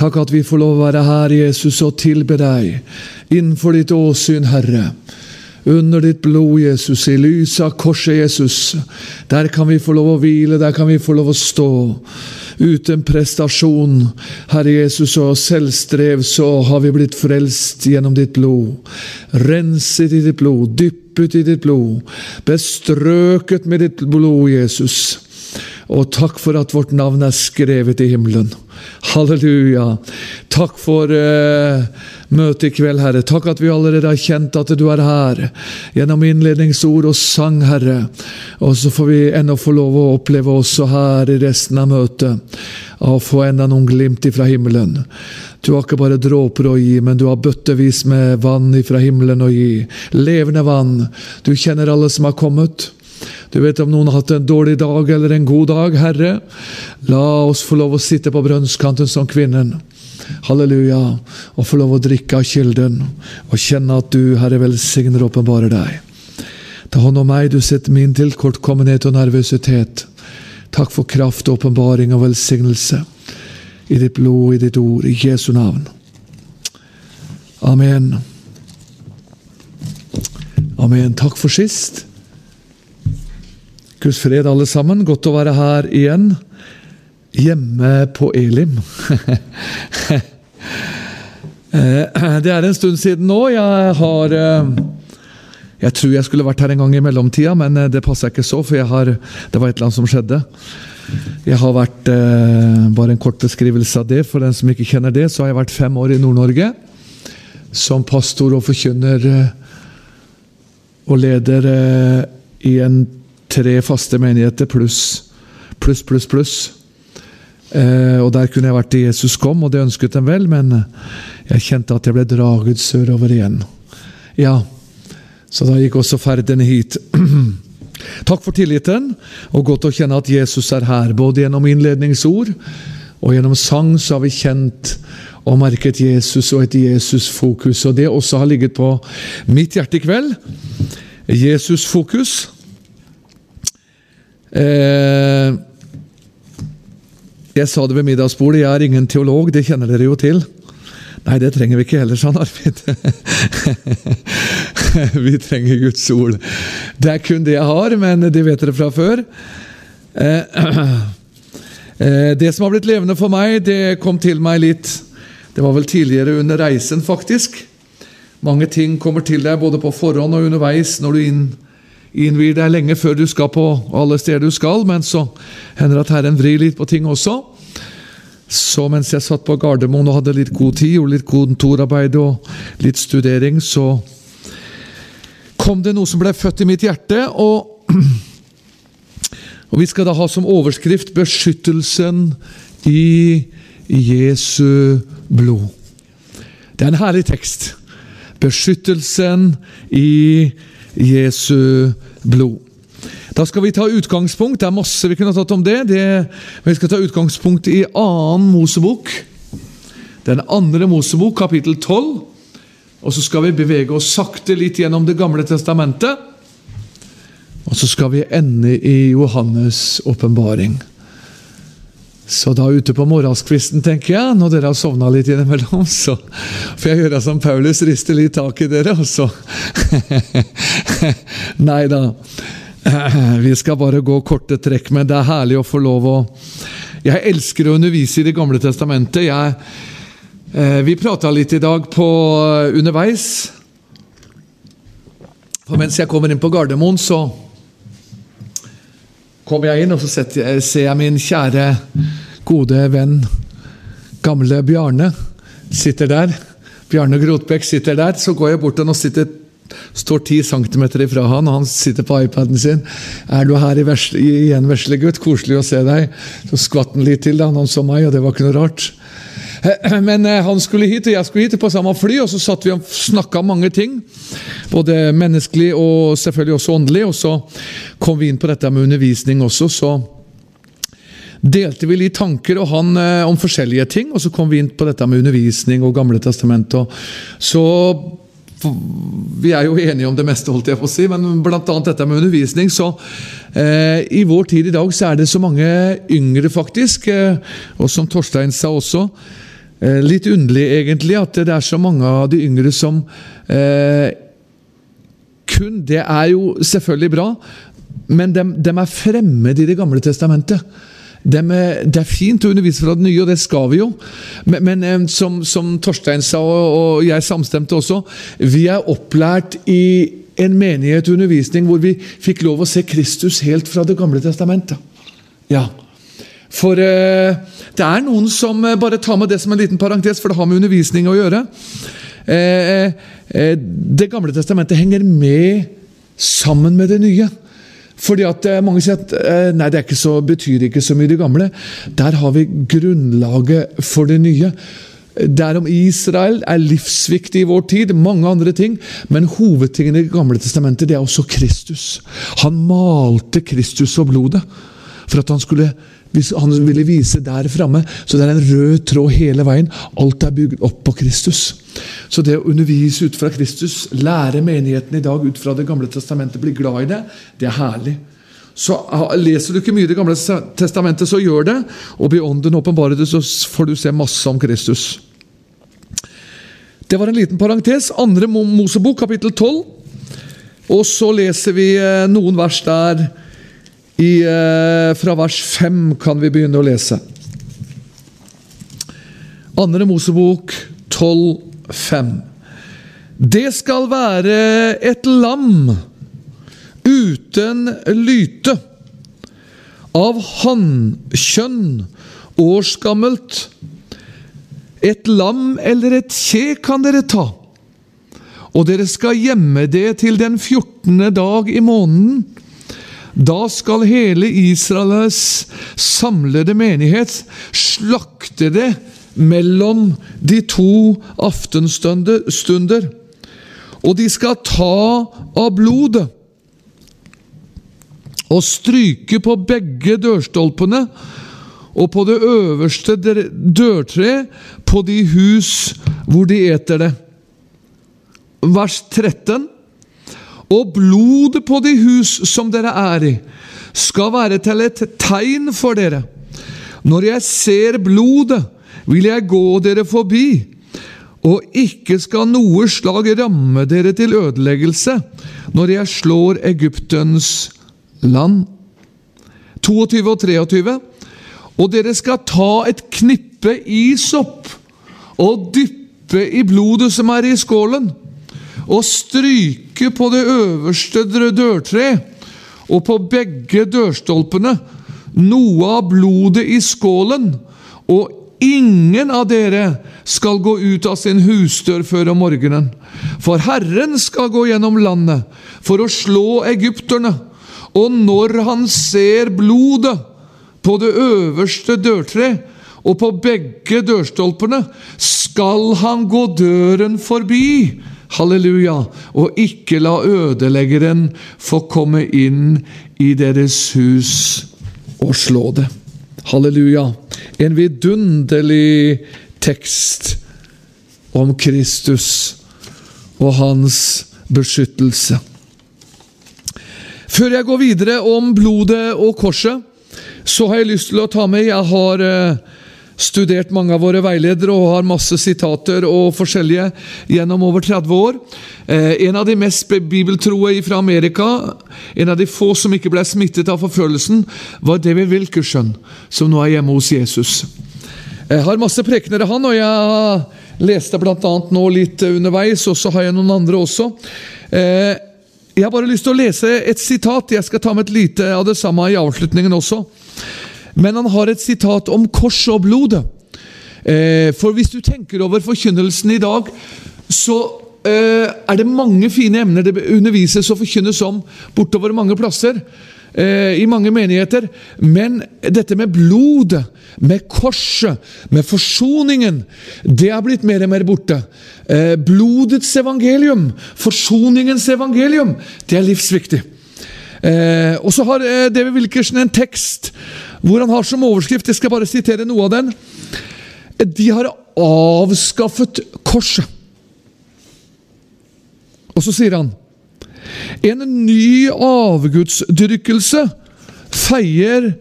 Takk at vi får lov å være her, Jesus, og tilbe deg innenfor ditt åsyn, Herre. Under ditt blod, Jesus, i lyset av korset, Jesus. Der kan vi få lov å hvile, der kan vi få lov å stå. Uten prestasjon, Herre Jesus, og selvstrev, så har vi blitt frelst gjennom ditt blod. Renset i ditt blod, dyppet i ditt blod, bestrøket med ditt blod, Jesus. Og takk for at vårt navn er skrevet i himmelen. Halleluja. Takk for uh, møtet i kveld, Herre. Takk at vi allerede har kjent at du er her, gjennom innledningsord og sang, Herre. Og så får vi ennå få lov å oppleve også her i resten av møtet, å få enda noen glimt ifra himmelen. Du har ikke bare dråper å gi, men du har bøttevis med vann ifra himmelen å gi. Levende vann. Du kjenner alle som har kommet. Du vet om noen har hatt en dårlig dag eller en god dag, Herre. La oss få lov å sitte på brønnskanten som kvinnen. Halleluja. Og få lov å drikke av kilden. Og kjenne at du, Herre, velsigner og åpenbarer deg. Ta hånd om meg, du setter min tilkortkommenhet og nervøsitet. Takk for kraft, åpenbaring og velsignelse. I ditt blod, i ditt ord, i Jesu navn. Amen. Amen. Takk for sist. Guds fred, alle sammen. Godt å være her igjen. Hjemme på Elim. det er en stund siden nå. Jeg har Jeg tror jeg skulle vært her en gang i mellomtida, men det passer ikke så, for har, det var et eller annet som skjedde. Jeg har vært Bare en kort beskrivelse av det, for den som ikke kjenner det, så har jeg vært fem år i Nord-Norge som pastor og forkynner og leder i en tre faste menigheter pluss pluss, pluss, pluss. Eh, og Der kunne jeg vært til Jesus kom, og det ønsket dem vel, men jeg kjente at jeg ble draget sørover igjen. Ja, Så da gikk også ferdene hit. Takk for tilliten, og godt å kjenne at Jesus er her. Både gjennom innledningsord og gjennom sang så har vi kjent og merket Jesus og et Jesus-fokus. Og det også har ligget på mitt hjerte i kveld. Jesus-fokus. Eh, jeg sa det ved middagsbordet, jeg er ingen teolog, det kjenner dere jo til. Nei, det trenger vi ikke heller, sa Arvid. vi trenger Guds ord. Det er kun det jeg har, men det vet dere fra før. Eh, eh, det som har blitt levende for meg, det kom til meg litt Det var vel tidligere under reisen, faktisk. Mange ting kommer til deg både på forhånd og underveis når du inn innvier deg lenge før du skal på alle steder du skal, men så hender det at Herren vrir litt på ting også. Så mens jeg satt på Gardermoen og hadde litt god tid, gjorde litt kontorarbeid og litt studering, så kom det noe som ble født i mitt hjerte. Og, og vi skal da ha som overskrift 'Beskyttelsen i Jesu blod'. Det er en herlig tekst. Beskyttelsen i Jesu blod. Da skal vi ta utgangspunkt Det er masse vi kunne tatt om det. det vi skal ta utgangspunkt i annen Mosebok. Den andre Mosebok, kapittel 12. Og så skal vi bevege oss sakte litt gjennom Det gamle testamentet. Og så skal vi ende i Johannes' åpenbaring. Så da ute på morgenskvisten, tenker jeg, når dere har sovna litt innimellom, så får jeg gjøre som Paulus, riste litt tak i dere, og så Nei da. Vi skal bare gå korte trekk, men det er herlig å få lov å Jeg elsker å undervise i Det gamle testamentet. Jeg, eh, vi prata litt i dag på underveis. For mens jeg kommer inn på Gardermoen, så kommer jeg inn, og så setter, ser jeg min kjære, gode venn, gamle Bjarne, sitter der. Bjarne Grotbekk sitter der. Så går jeg bort til han og sitter, står ti centimeter ifra han, og han sitter på iPaden sin. 'Er du her i vesle, igjen, veslegutt? Koselig å se deg.' Så skvatt han litt til da han så meg, og det var ikke noe rart. Men eh, han skulle hit, og jeg skulle hit på samme fly, og så satt vi og snakka mange ting. Både menneskelig og selvfølgelig også åndelig. Og så kom vi inn på dette med undervisning også, så delte vi litt tanker og han eh, om forskjellige ting. Og så kom vi inn på dette med undervisning og Gamle testamentet. Så vi er jo enige om det meste, holdt jeg på å si, men bl.a. dette med undervisning. så eh, I vår tid i dag så er det så mange yngre, faktisk, eh, og som Torstein sa også, eh, litt underlig, egentlig, at det er så mange av de yngre som eh, kun Det er jo selvfølgelig bra, men de, er fremmed i Det gamle testamentet. De med, det er fint å undervise fra det nye, og det skal vi jo. Men, men eh, som, som, Torstein sa, og, jeg samstemte også, vi er opplært i en menighet undervisning hvor vi fikk lov å se Kristus helt fra Det gamle testamentet. Ja. For eh, det er noen som eh, bare tar med det som en liten parentes, for det har med undervisning å gjøre. Eh, eh, det gamle testamentet henger med sammen med det nye. Fordi at eh, Mange sier at eh, nei, det ikke så, betyr ikke så mye det gamle. Der har vi grunnlaget for det nye. Derom Israel er livsviktig i vår tid, mange andre ting. Men hovedtingen i Det gamle testamentet det er også Kristus. Han malte Kristus og blodet for at han skulle han ville vise der framme. Så det er en rød tråd hele veien. Alt er bygd opp på Kristus. Så det å undervise ut fra Kristus, lære menigheten i dag ut fra Det gamle testamentet, bli glad i det, det er herlig. Så Leser du ikke mye i Det gamle testamentet, så gjør det. Og blir ånden åpenbare det, så får du se masse om Kristus. Det var en liten parentes. Andre Mosebok, kapittel 12. Og så leser vi eh, noen vers der i, eh, fra vers 5 kan vi begynne å lese. Andre Mosebok 12, 5. Det skal være et lam uten lyte, av hannkjønn, årsgammelt. Et lam eller et kje kan dere ta, og dere skal gjemme det til den 14. dag i måneden. Da skal hele Israels samlede menighet slakte det mellom de to aftenstunder. Og de skal ta av blodet og stryke på begge dørstolpene og på det øverste dørtreet på de hus hvor de eter det. Vers 13. Og blodet på de hus som dere er i, skal være til et tegn for dere. Når jeg ser blodet, vil jeg gå dere forbi, og ikke skal noe slag ramme dere til ødeleggelse når jeg slår Egyptens land. 22 og 23. Og dere skal ta et knippe isopp og dyppe i blodet som er i skålen, og stryke på det øverste dørtreet og på begge dørstolpene noe av blodet i skålen, og ingen av dere skal gå ut av sin husdør før om morgenen. For Herren skal gå gjennom landet for å slå egypterne, og når han ser blodet på det øverste dørtreet og på begge dørstolpene, skal han gå døren forbi Halleluja! Og ikke la ødeleggeren få komme inn i deres hus og slå det. Halleluja! En vidunderlig tekst om Kristus og hans beskyttelse. Før jeg går videre om blodet og korset, så har jeg lyst til å ta med Jeg har eh, studert mange av våre veiledere og har masse sitater og forskjellige gjennom over 30 år. Eh, en av de mest bibeltroe fra Amerika, en av de få som ikke ble smittet av forfølgelsen, var David Wilkerson, som nå er hjemme hos Jesus. Jeg har masse prekener av han, og jeg leste bl.a. nå litt underveis, og så har jeg noen andre også. Eh, jeg har bare lyst til å lese et sitat. Jeg skal ta med et lite av det samme i avslutningen også. Men han har et sitat om korset og blodet. Eh, for hvis du tenker over forkynnelsen i dag, så eh, er det mange fine emner det undervises og forkynnes om bortover mange plasser. Eh, I mange menigheter. Men dette med blodet, med korset, med forsoningen, det er blitt mer og mer borte. Blodets evangelium, forsoningens evangelium, det er livsviktig. Og så har David Wilkerson en tekst hvor han har som overskrift Jeg skal bare sitere noe av den. De har avskaffet korset. Og så sier han En ny avgudsdyrkelse feier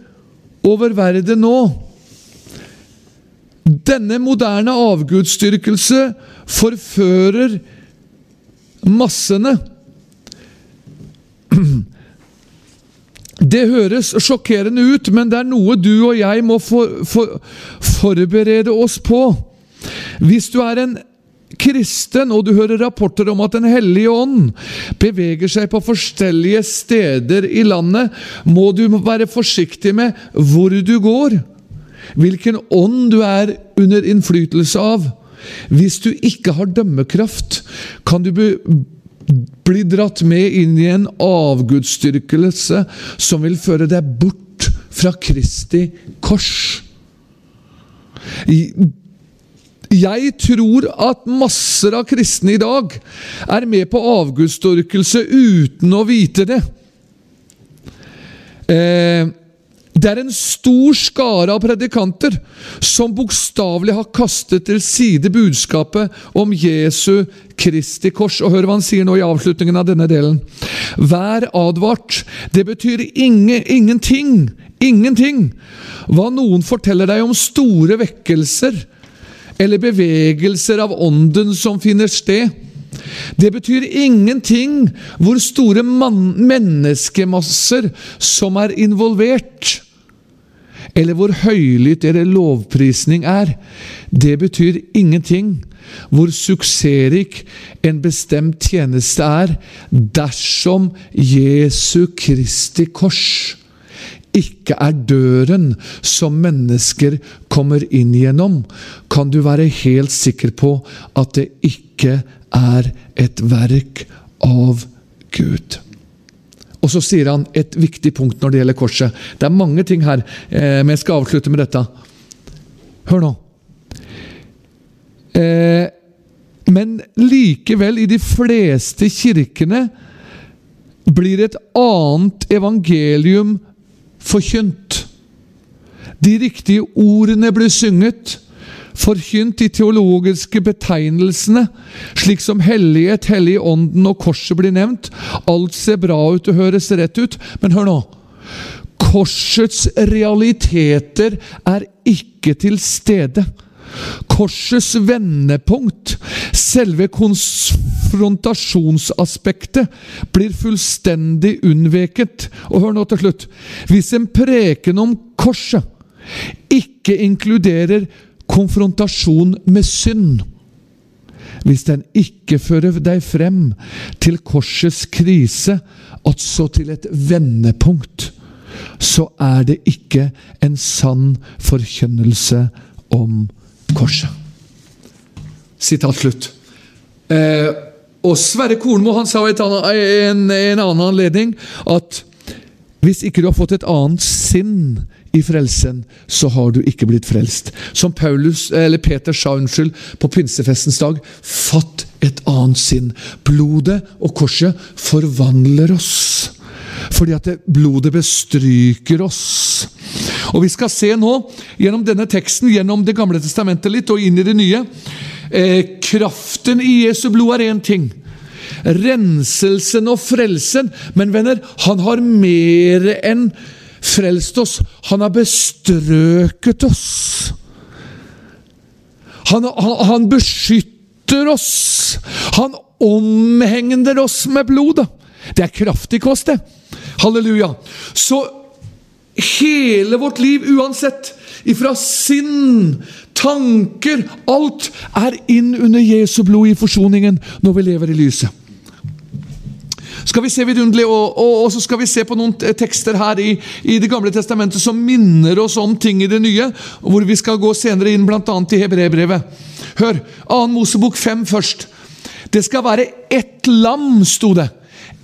over verden nå. Denne moderne avgudsdyrkelse forfører massene. Det høres sjokkerende ut, men det er noe du og jeg må for, for, forberede oss på. Hvis du er en kristen, og du hører rapporter om at Den hellige ånd beveger seg på forskjellige steder i landet, må du være forsiktig med hvor du går, hvilken ånd du er under innflytelse av. Hvis du ikke har dømmekraft, kan du bli bli dratt med inn i en avgudsdyrkelse som vil føre deg bort fra Kristi kors. Jeg tror at masser av kristne i dag er med på avgudsdyrkelse uten å vite det. Eh, det er en stor skare av predikanter som bokstavelig har kastet til side budskapet om Jesu Kristi kors. Og hør hva han sier nå i avslutningen av denne delen. Vær advart. Det betyr inge, ingenting, ingenting, hva noen forteller deg om store vekkelser eller bevegelser av ånden som finner sted. Det betyr ingenting hvor store menneskemasser som er involvert, eller hvor høylytt dere lovprisning er. Det betyr ingenting hvor suksessrik en bestemt tjeneste er, dersom Jesu Kristi kors ikke er døren som mennesker kommer inn gjennom, kan du være helt sikker på at det ikke er et verk av Gud. Og så sier han et viktig punkt når det gjelder korset. Det er mange ting her, eh, men jeg skal avslutte med dette. Hør nå. Eh, men likevel, i de fleste kirkene blir et annet evangelium forkynt. De riktige ordene blir synget, forkynt de teologiske betegnelsene, slik som hellighet, hellig ånden og korset blir nevnt. Alt ser bra ut og høres rett ut, men hør nå. Korsets realiteter er ikke til stede. Korsets vendepunkt, selve konfrontasjonsaspektet, blir fullstendig unnveket. Og hør nå til slutt. Hvis en preken om korset ikke inkluderer konfrontasjon med synd, hvis den ikke fører deg frem til korsets krise, altså til et vendepunkt, så er det ikke en sann forkynnelse om korset. Sitat slutt. Eh, og Sverre Kornmo han sa i en, en, annen anledning at hvis ikke du har fått et annet sinn i frelsen, så har du ikke blitt frelst. Som Paulus, eller Peter sa unnskyld, på pinsefestens dag. Fatt et annet sinn. Blodet og korset forvandler oss. Fordi at det, blodet bestryker oss. Og Vi skal se nå, gjennom denne teksten, gjennom Det gamle testamentet litt, og inn i det nye eh, Kraften i Jesu blod er én ting. Renselsen og frelsen. Men venner, han har mer enn frelst oss. Han har bestrøket oss. Han, han, han beskytter oss. Han omhegner oss med blodet. Det er kraftig kost, det. Halleluja. Så hele vårt liv, uansett, ifra sinn, tanker, alt, er inn under Jesu blod i forsoningen når vi lever i lyset. Skal vi se vidunderlig, og, og, og, så skal vi se på noen tekster her i, i, Det gamle testamentet som minner oss om ting i det nye, hvor vi skal gå senere inn bl.a. i Hebreerbrevet. Hør, 2. Mosebok 5 først. Det skal være ett lam, sto det.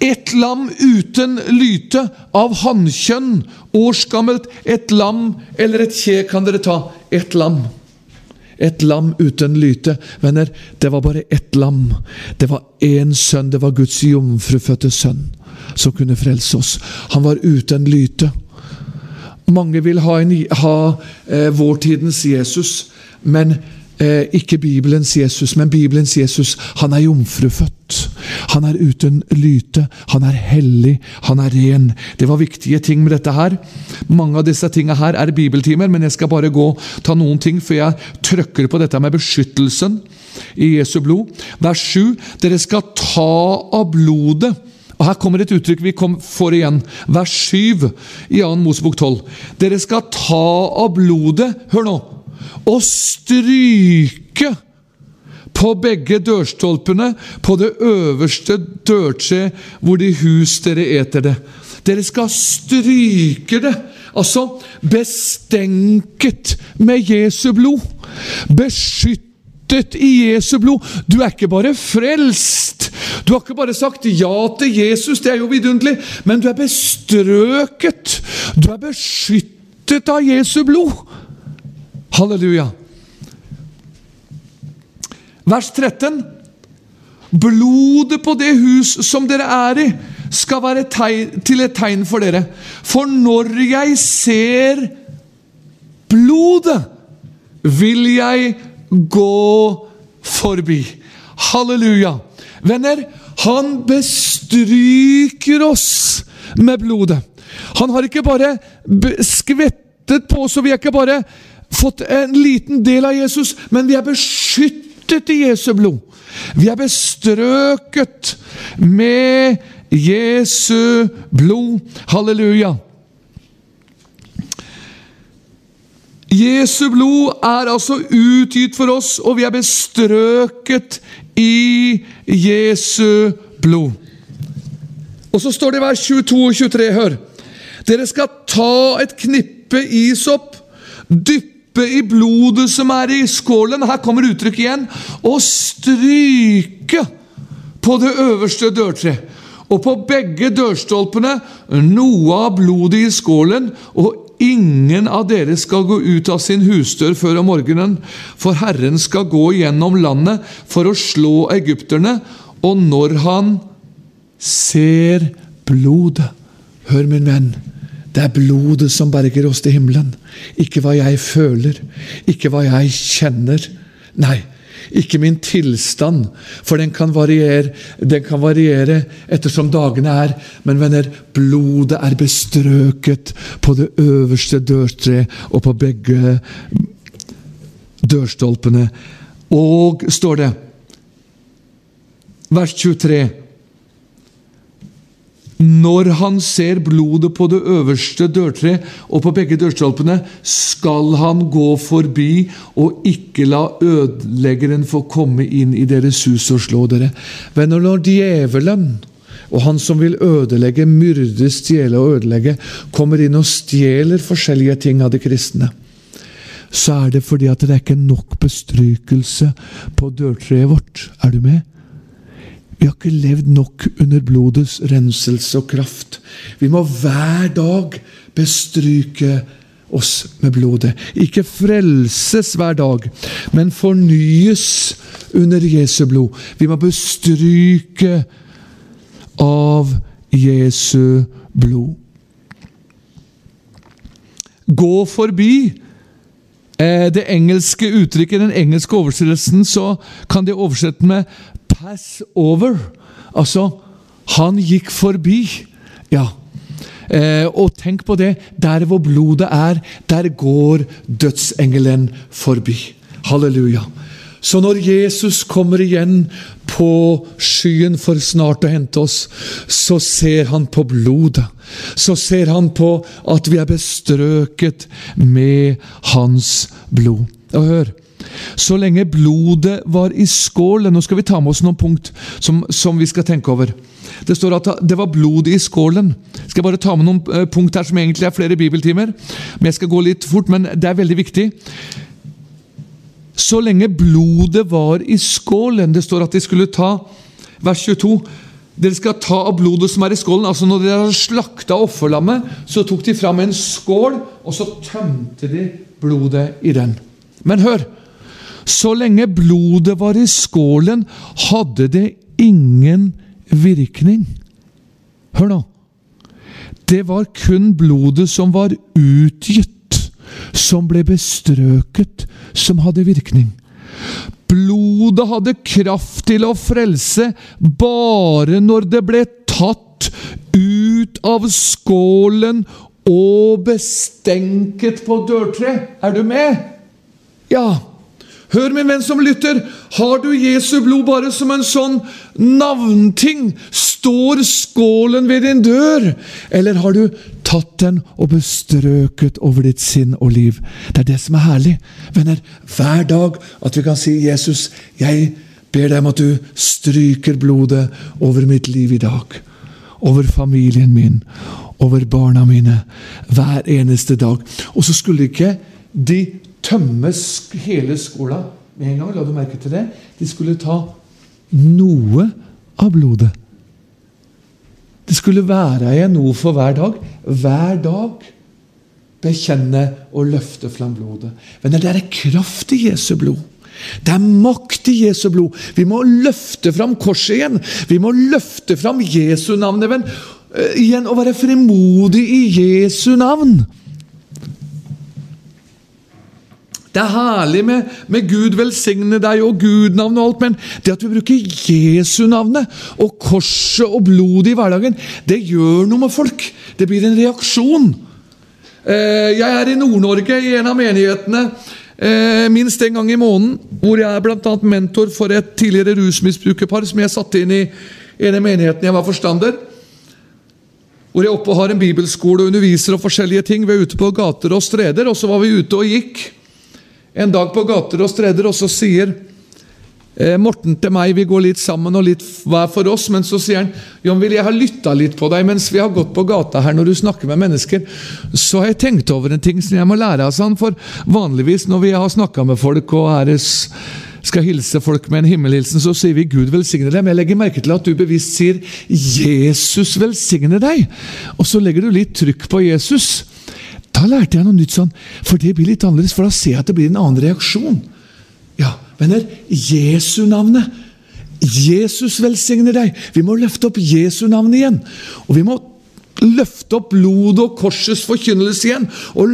Et lam uten lyte, av hannkjønn, årsgammelt. Et lam eller et kje kan dere ta. Et lam. Et lam uten lyte. Venner, det var bare ett lam. Det var én sønn. Det var Guds jomfrufødte sønn som kunne frelse oss. Han var uten lyte. Mange vil ha, en, ha eh, vårtidens Jesus, men Eh, ikke Bibelens Jesus, men Bibelens Jesus. Han er jomfrufødt. Han er uten lyte. Han er hellig. Han er ren. Det var viktige ting med dette her. Mange av disse tingene her er bibeltimer, men jeg skal bare gå ta noen ting før jeg trykker på dette med beskyttelsen i Jesu blod. Vers 7. Dere skal ta av blodet. Og Her kommer et uttrykk vi får igjen. Vers 7 i 2. Mosebok 12. Dere skal ta av blodet Hør nå! Og stryke på begge dørstolpene på det øverste dørtre hvor de hus dere eter det. Dere skal stryke det. Altså bestenket med Jesu blod. Beskyttet i Jesu blod. Du er ikke bare frelst. Du har ikke bare sagt ja til Jesus, det er jo vidunderlig, men du er bestrøket. Du er beskyttet av Jesu blod. Halleluja. Vers 13. Blodet på det hus som dere er i, skal være tegn, til et tegn for dere. For når jeg ser blodet, vil jeg gå forbi. Halleluja. Venner, han bestryker oss med blodet. Han har ikke bare skvettet på oss, og vi har ikke bare fått en liten del av Jesus, men vi er beskyttet i Jesu blod. Vi er bestrøket med Jesu blod. Halleluja. Jesu blod er altså utgitt for oss, og vi er bestrøket i Jesu blod. Og så står det i vers 22 og 23, hør. Dere skal ta et knippe isopp, dyppe i blodet som er i skålen, her kommer uttrykket igjen, og stryke på det øverste dørtre. Og på begge dørstolpene noe av blodet i skålen, og ingen av dere skal gå ut av sin husdør før om morgenen, for Herren skal gå gjennom landet for å slå egypterne, og når han ser blodet Hør, min venn. Det er blodet som berger oss til himmelen. Ikke hva jeg føler, ikke hva jeg kjenner. Nei, ikke min tilstand, for den kan variere, den kan variere ettersom dagene er. Men venner, blodet er bestrøket på det øverste dørtre og på begge dørstolpene. Og, står det, vers 23 når han ser blodet på det øverste dørtreet og på begge dørstolpene, skal han gå forbi og ikke la ødeleggeren få komme inn i deres hus og slå dere. Venner, når djevelen og han som vil ødelegge, myrde, stjele og ødelegge, kommer inn og stjeler forskjellige ting av de kristne, så er det fordi at det er ikke nok bestrykelse på dørtreet vårt. Er du med? Vi har ikke levd nok under blodets renselse og kraft. Vi må hver dag bestryke oss med blodet. Ikke frelses hver dag, men fornyes under Jesu blod. Vi må bestryke av Jesu blod. Gå forbi. Eh, det engelske uttrykket, den engelske oversettelsen, så kan det oversette med pass over. Altså, han gikk forbi. Ja. Eh, og tenk på det. Der hvor blodet er, der går dødsengelen forbi. Halleluja. Så når Jesus kommer igjen på skyen for snart å hente oss, så ser han på blodet. Så ser han på at vi er bestrøket med hans blod. Og hør, så lenge blodet var i skålen Nå skal vi ta med oss noen punkt som, som vi skal tenke over. Det står at det var blod i skålen. Skal Jeg bare ta med noen eh, punkt her som egentlig er flere bibeltimer. Men Jeg skal gå litt fort, men det er veldig viktig. Så lenge blodet var i skålen Det står at de skulle ta Vers 22. Dere skal ta av blodet som er i skålen. altså Når dere har slakta offerlammet, så tok de fram en skål, og så tømte de blodet i den. Men hør! Så lenge blodet var i skålen, hadde det ingen virkning. Hør nå. Det var kun blodet som var utgitt, som ble bestrøket, som hadde virkning. Blodet hadde kraft til å frelse bare når det ble tatt ut av skålen og bestenket på dørtre. Er du med? Ja. Hør, min venn som lytter, har du Jesu blod bare som en sånn navnting? Står skålen ved din dør? Eller har du tatt den og bestrøket over ditt sinn og liv? Det er det som er herlig, venner. Hver dag at vi kan si, 'Jesus, jeg ber deg om at du stryker blodet over mitt liv i dag.' Over familien min, over barna mine. Hver eneste dag. Og så skulle ikke de tømme hele skåla med en gang. La du merke til det? De skulle ta noe av blodet. Det skulle være igjen noe for hver dag. Hver dag bekjenne og løfte fram blodet. Men det er kraft i Jesu blod. Det er makt i Jesu blod. Vi må løfte fram korset igjen. Vi må løfte fram Jesu navn igjen, igjen og være frimodig i Jesu navn. Det er herlig med, med, Gud velsigne deg og Gud-navnet og alt, men det at vi bruker Jesu-navnet og korset og blodet i hverdagen, det gjør noe med folk. Det blir en reaksjon. Eh, jeg er i Nord-Norge, i en av menighetene, eh, minst en gang i måneden, hvor jeg er bl.a. mentor for et tidligere rusmisbrukerpar som jeg satte inn i en av menighetene jeg var forstander. Hvor jeg oppe har en bibelskole og underviser og forskjellige ting. Vi er ute på gater og streder, og så var vi ute og gikk en dag på gater og streder, og så sier eh, Morten til meg Vi går litt sammen og litt hver for oss, men så sier han Jon, vil jeg ha lytta litt på deg mens vi har gått på gata her når du snakker med mennesker. Så har jeg tenkt over en ting som jeg må lære av sånn, for vanligvis når vi har snakka med folk og æres skal hilse folk med en himmelhilsen, så sier vi 'Gud velsigne deg'. Men jeg legger merke til at du bevisst sier 'Jesus velsigne deg'. Og så legger du litt trykk på Jesus. Da lærte jeg noe nytt sånn, for det blir litt annerledes, for da ser jeg at det blir en annen reaksjon. Ja, venner, Jesu navnet. Jesus velsigner deg. Vi må løfte opp Jesu navn igjen. Og vi må løfte opp blodet og korsets forkynnelse igjen. Og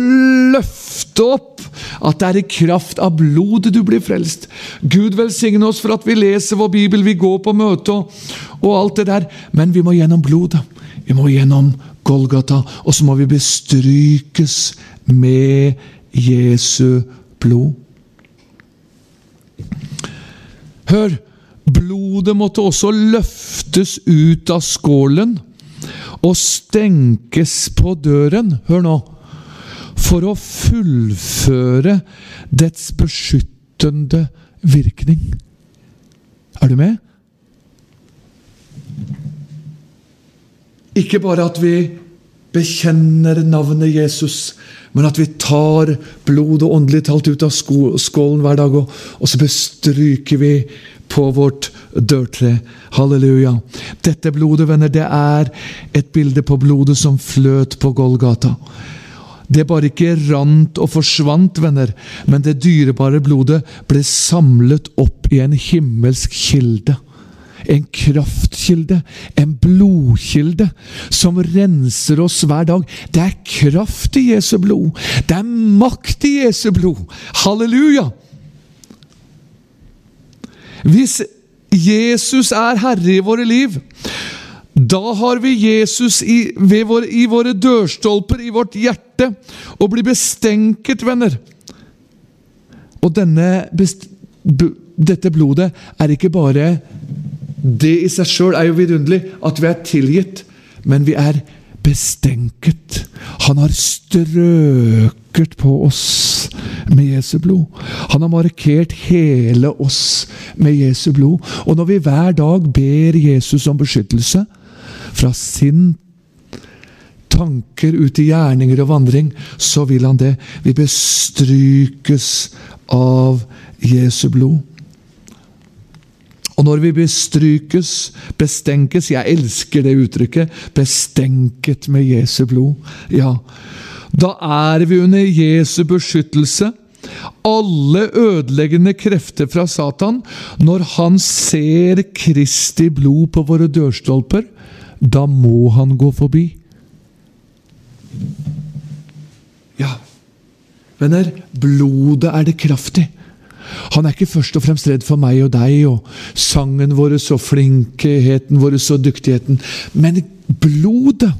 løfte opp at det er i kraft av blodet du blir frelst. Gud velsigne oss for at vi leser vår bibel, vi går på møte og, og alt det der. Men vi må gjennom blodet. Vi må gjennom Golgata, og så må vi bestrykes med Jesu blod. Hør! Blodet måtte også løftes ut av skålen og stenkes på døren. Hør nå! For å fullføre dets beskyttende virkning. Er du med? Ikke bare at vi bekjenner navnet Jesus, men at vi tar blod og åndelig talt ut av skålen hver dag, og, og så bestryker vi på vårt dørtre. Halleluja. Dette blodet, venner, det er et bilde på blodet som fløt på Golgata. Det bare ikke rant og forsvant, venner, men det dyrebare blodet ble samlet opp i en himmelsk kilde en kraftkilde, en blodkilde, som renser oss hver dag. Det er kraft i Jesu blod. Det er makt i Jesu blod. Halleluja! Hvis Jesus er herre i våre liv, da har vi Jesus i, våre, i våre dørstolper, i vårt hjerte, og blir bestenket, venner. Og denne, dette blodet er ikke bare det i seg sjøl er jo vidunderlig, at vi er tilgitt, men vi er bestenket. Han har strøket på oss med Jesu blod. Han har markert hele oss med Jesu blod. Og når vi hver dag ber Jesus om beskyttelse fra sin tanker ut i gjerninger og vandring, så vil han det. Vi bestrykes av Jesu blod. Og når vi bestrykes, bestenkes Jeg elsker det uttrykket. Bestenket med Jesu blod. Ja, da er vi under Jesu beskyttelse. Alle ødeleggende krefter fra Satan, når han ser Kristi blod på våre dørstolper, da må han gå forbi. Ja, venner, blodet er det kraftig. Han er ikke først og fremst redd for meg og deg og sangen vår og flinkheten vår og dyktigheten, men blodet.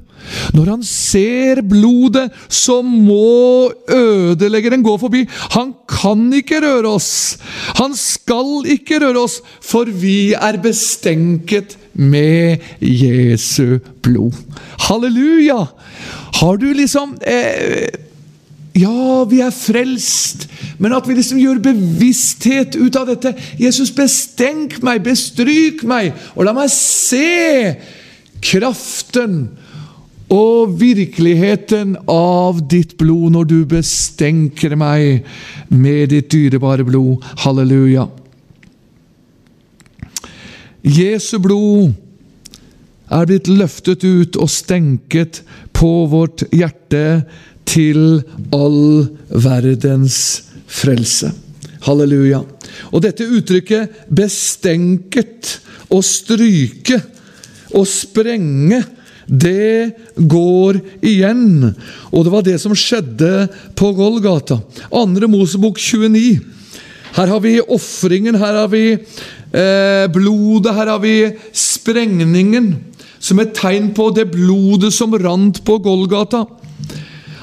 Når han ser blodet, så må ødeleggeren gå forbi. Han kan ikke røre oss. Han skal ikke røre oss, for vi er bestenket med Jesu blod. Halleluja! Har du liksom eh, ja, vi er frelst, men at vi liksom gjør bevissthet ut av dette. Jesus, bestenk meg, bestryk meg, og la meg se kraften og virkeligheten av ditt blod når du bestenker meg med ditt dyrebare blod. Halleluja. Jesu blod er blitt løftet ut og stenket på vårt hjerte til all verdens frelse. Halleluja. Og dette uttrykket 'bestenket', å stryke, å sprenge, det går igjen. Og det var det som skjedde på Golgata. Andre Mosebok 29. Her har vi ofringen, her har vi eh, blodet, her har vi sprengningen. Som et tegn på det blodet som rant på Golgata.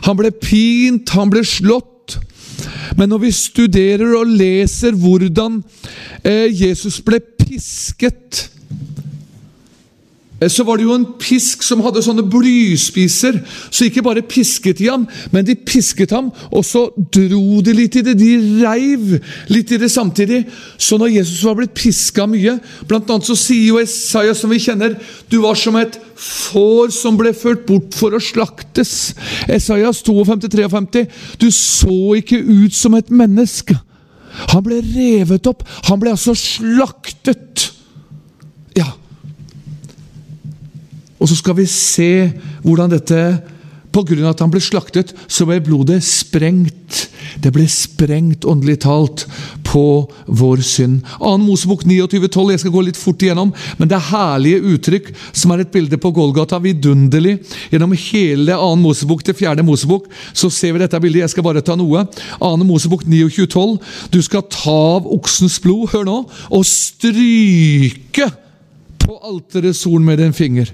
Han ble pint, han ble slått. Men når vi studerer og leser hvordan eh, Jesus ble pisket så var det jo en pisk som hadde sånne blyspiser. Så ikke bare pisket de ham, men de pisket ham, og så dro de litt i det. De reiv litt i det samtidig. Så når Jesus var blitt piska mye Blant annet så sier jo Esaias som vi kjenner, du var som et får som ble ført bort for å slaktes. Esaias 52-53. Du så ikke ut som et menneske. Han ble revet opp. Han ble altså slaktet. Ja, og så skal vi se hvordan dette Pga. at han ble slaktet, så ble blodet sprengt. Det ble sprengt, åndelig talt, på vår synd. 2. Mosebok 29,12. Jeg skal gå litt fort igjennom, men det er herlige uttrykk som er et bilde på Golgata. Vidunderlig. Gjennom hele 2. Mosebok til 4. Mosebok så ser vi dette bildet. Jeg skal bare ta noe. 2. Mosebok 29,12. Du skal ta av oksens blod, hør nå, og stryke på alterets horn med din finger.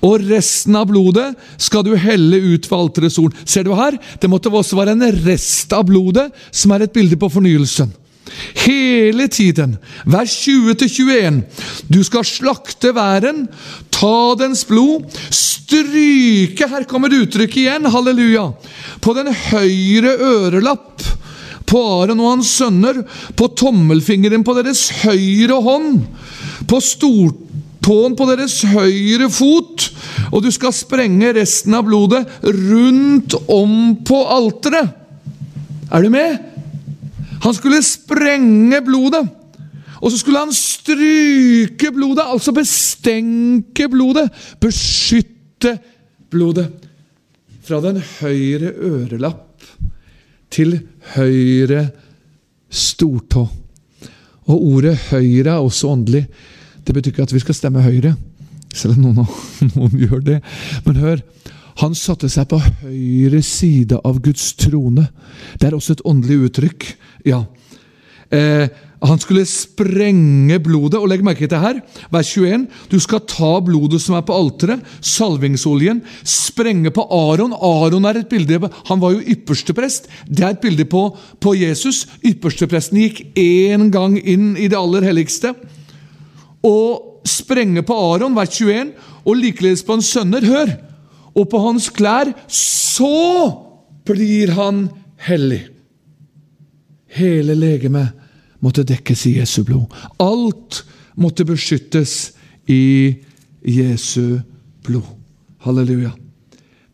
Og resten av blodet skal du helle ut ved alterets horn. Ser du her? Det måtte også være en rest av blodet, som er et bilde på fornyelsen. Hele tiden, vers 20-21. Du skal slakte væren, ta dens blod, stryke Her kommer uttrykket igjen, halleluja! På den høyre ørelapp på Aron og hans sønner, på tommelfingeren på deres høyre hånd, på stort tåen på deres høyre fot, og du skal sprenge resten av blodet rundt om på alteret. Er du med? Han skulle sprenge blodet. Og så skulle han stryke blodet, altså bestenke blodet. Beskytte blodet. Fra den høyre ørelapp til høyre stortå. Og ordet 'høyre' er også åndelig. Det betyr ikke at vi skal stemme Høyre, selv om noen, noen gjør det. Men hør, han satte seg på høyre side av Guds trone. Det er også et åndelig uttrykk. Ja. Eh, han skulle sprenge blodet. og legg merke til her, vers 21. Du skal ta blodet som er på alteret, salvingsoljen, sprenge på Aron. Aron er et bilde Han var jo yppersteprest. Det er et bilde på, på Jesus. Ypperstepresten gikk én gang inn i det aller helligste og sprenge på Aron, vers 21, og likeledes på hans sønner. Hør! Og på hans klær. Så blir han hellig. Hele legemet måtte dekkes i Jesu blod. Alt måtte beskyttes i Jesu blod. Halleluja.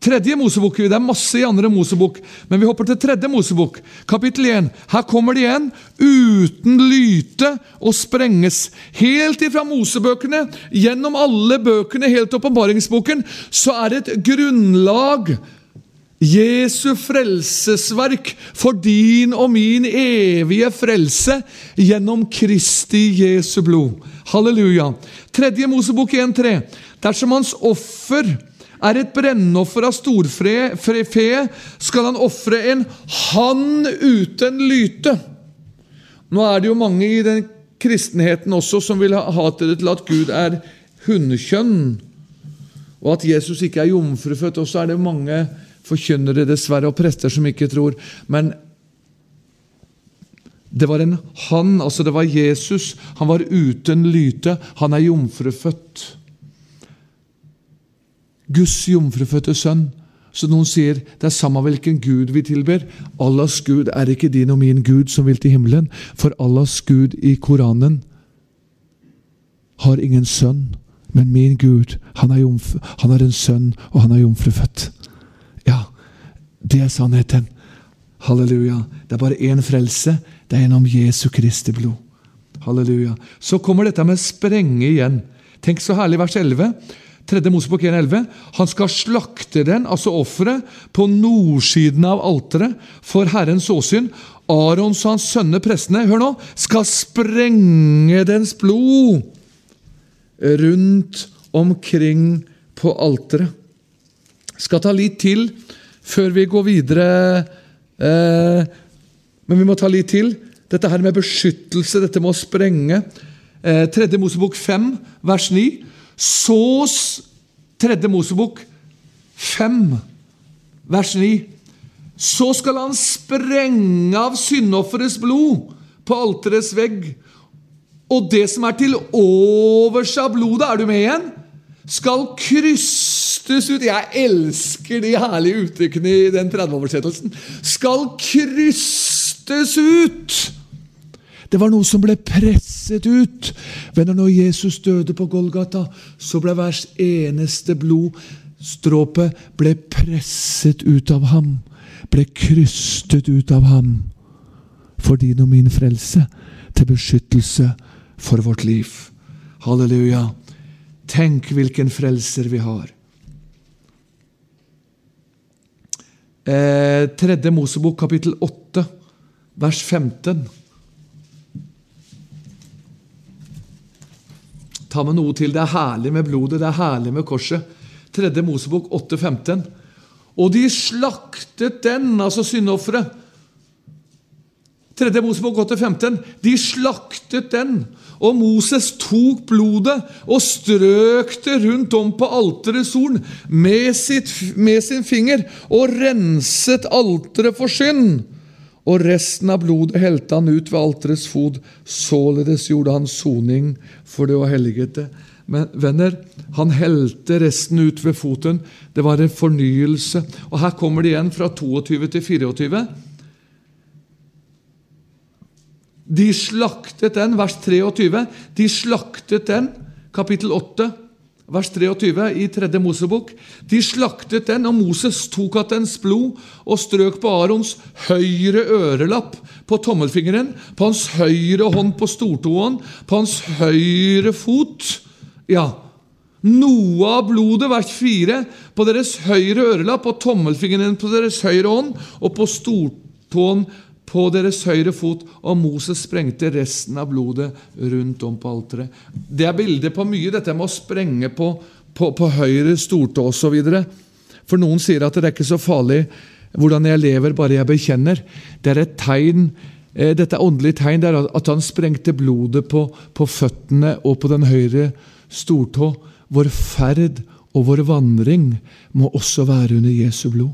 Tredje Mosebok, Det er masse i andre Mosebok, men vi hopper til tredje Mosebok, kapittel 1. Her kommer det igjen. Uten lyte og sprenges. Helt ifra Mosebøkene, gjennom alle bøkene, helt til åpenbaringsboken, så er det et grunnlag. Jesu frelsesverk for din og min evige frelse gjennom Kristi Jesu blod. Halleluja. Tredje Mosebok 1.3. Dersom hans offer er et brennoffer av storfe, skal han ofre en hann uten lyte. Nå er det jo mange i den kristenheten også som vil ha til at Gud er hundekjønn, og at Jesus ikke er jomfrufødt. Og så er det mange forkynnere dessverre og prester som ikke tror. Men det var en han, altså det var Jesus. Han var uten lyte. Han er jomfrufødt. Guds jomfrufødte sønn. Så noen sier det er samme hvilken gud vi tilber. Allahs gud er ikke din og min gud som vil til himmelen. For Allahs gud i Koranen har ingen sønn. Men min Gud, han er, jomf han er en sønn, og han er jomfrufødt. Ja, det er sannheten. Halleluja. Det er bare én frelse. Det er gjennom Jesu Kristi blod. Halleluja. Så kommer dette med sprenge igjen. Tenk så herlig, vers 11. 3. Mosebok 1,11. Han skal slakte den, altså offeret, på nordsiden av alteret for Herrens åsyn. Arons og hans sønner, prestene, hør nå, skal sprenge dens blod rundt omkring på alteret. Skal ta litt til før vi går videre, eh, men vi må ta litt til. Dette her med beskyttelse, dette med å sprenge. Eh, 3. Mosebok 5, vers 9. Så Tredje Mosebok 5, vers 9. Så skal han sprenge av syndofferets blod på alterets vegg. Og det som er til overs av blodet, er du med igjen? Skal krystes ut Jeg elsker de herlige uttrykkene i den 30-oversettelsen. Skal krystes ut! Det var noe som ble presset ut. Venner, når Jesus døde på Golgata, så ble hvert eneste blodstråpe ble presset ut av ham. Ble krystet ut av ham. For din og min frelse, til beskyttelse for vårt liv. Halleluja. Tenk hvilken frelser vi har. Eh, tredje Mosebok, kapittel 8, vers 15. Ta med noe til. Det er herlig med blodet, det er herlig med korset. 3. Mosebok 8,15. Og de slaktet den, altså syndofferet. 3. Mosebok 8,15. De slaktet den, og Moses tok blodet og strøk det rundt om på alterets horn med, med sin finger og renset alteret for synd og resten av blodet helte han ut ved alterets fot. Således gjorde han soning for det og helligete. Men venner, han helte resten ut ved foten. Det var en fornyelse. Og her kommer det igjen fra 22 til 24. De slaktet den, vers 23. De slaktet den, kapittel 8 vers 23 i 3. Mosebok. De slaktet den, og Moses tok av dens blod og strøk på Arons høyre ørelapp på tommelfingeren, på hans høyre hånd på stortåen, på hans høyre fot. Ja, noe av blodet, vers 4, på deres høyre ørelapp, på tommelfingeren på deres høyre hånd og på stortåen på deres høyre fot, og Moses sprengte resten av blodet rundt om på alteret. Det er bildet på mye, dette med å sprenge på, på, på høyre stortå osv. For noen sier at det er ikke så farlig hvordan jeg lever, bare jeg bekjenner. Det er et tegn eh, dette åndelige tegn det er at han sprengte blodet på, på føttene og på den høyre stortå. Vår ferd og vår vandring må også være under Jesu blod.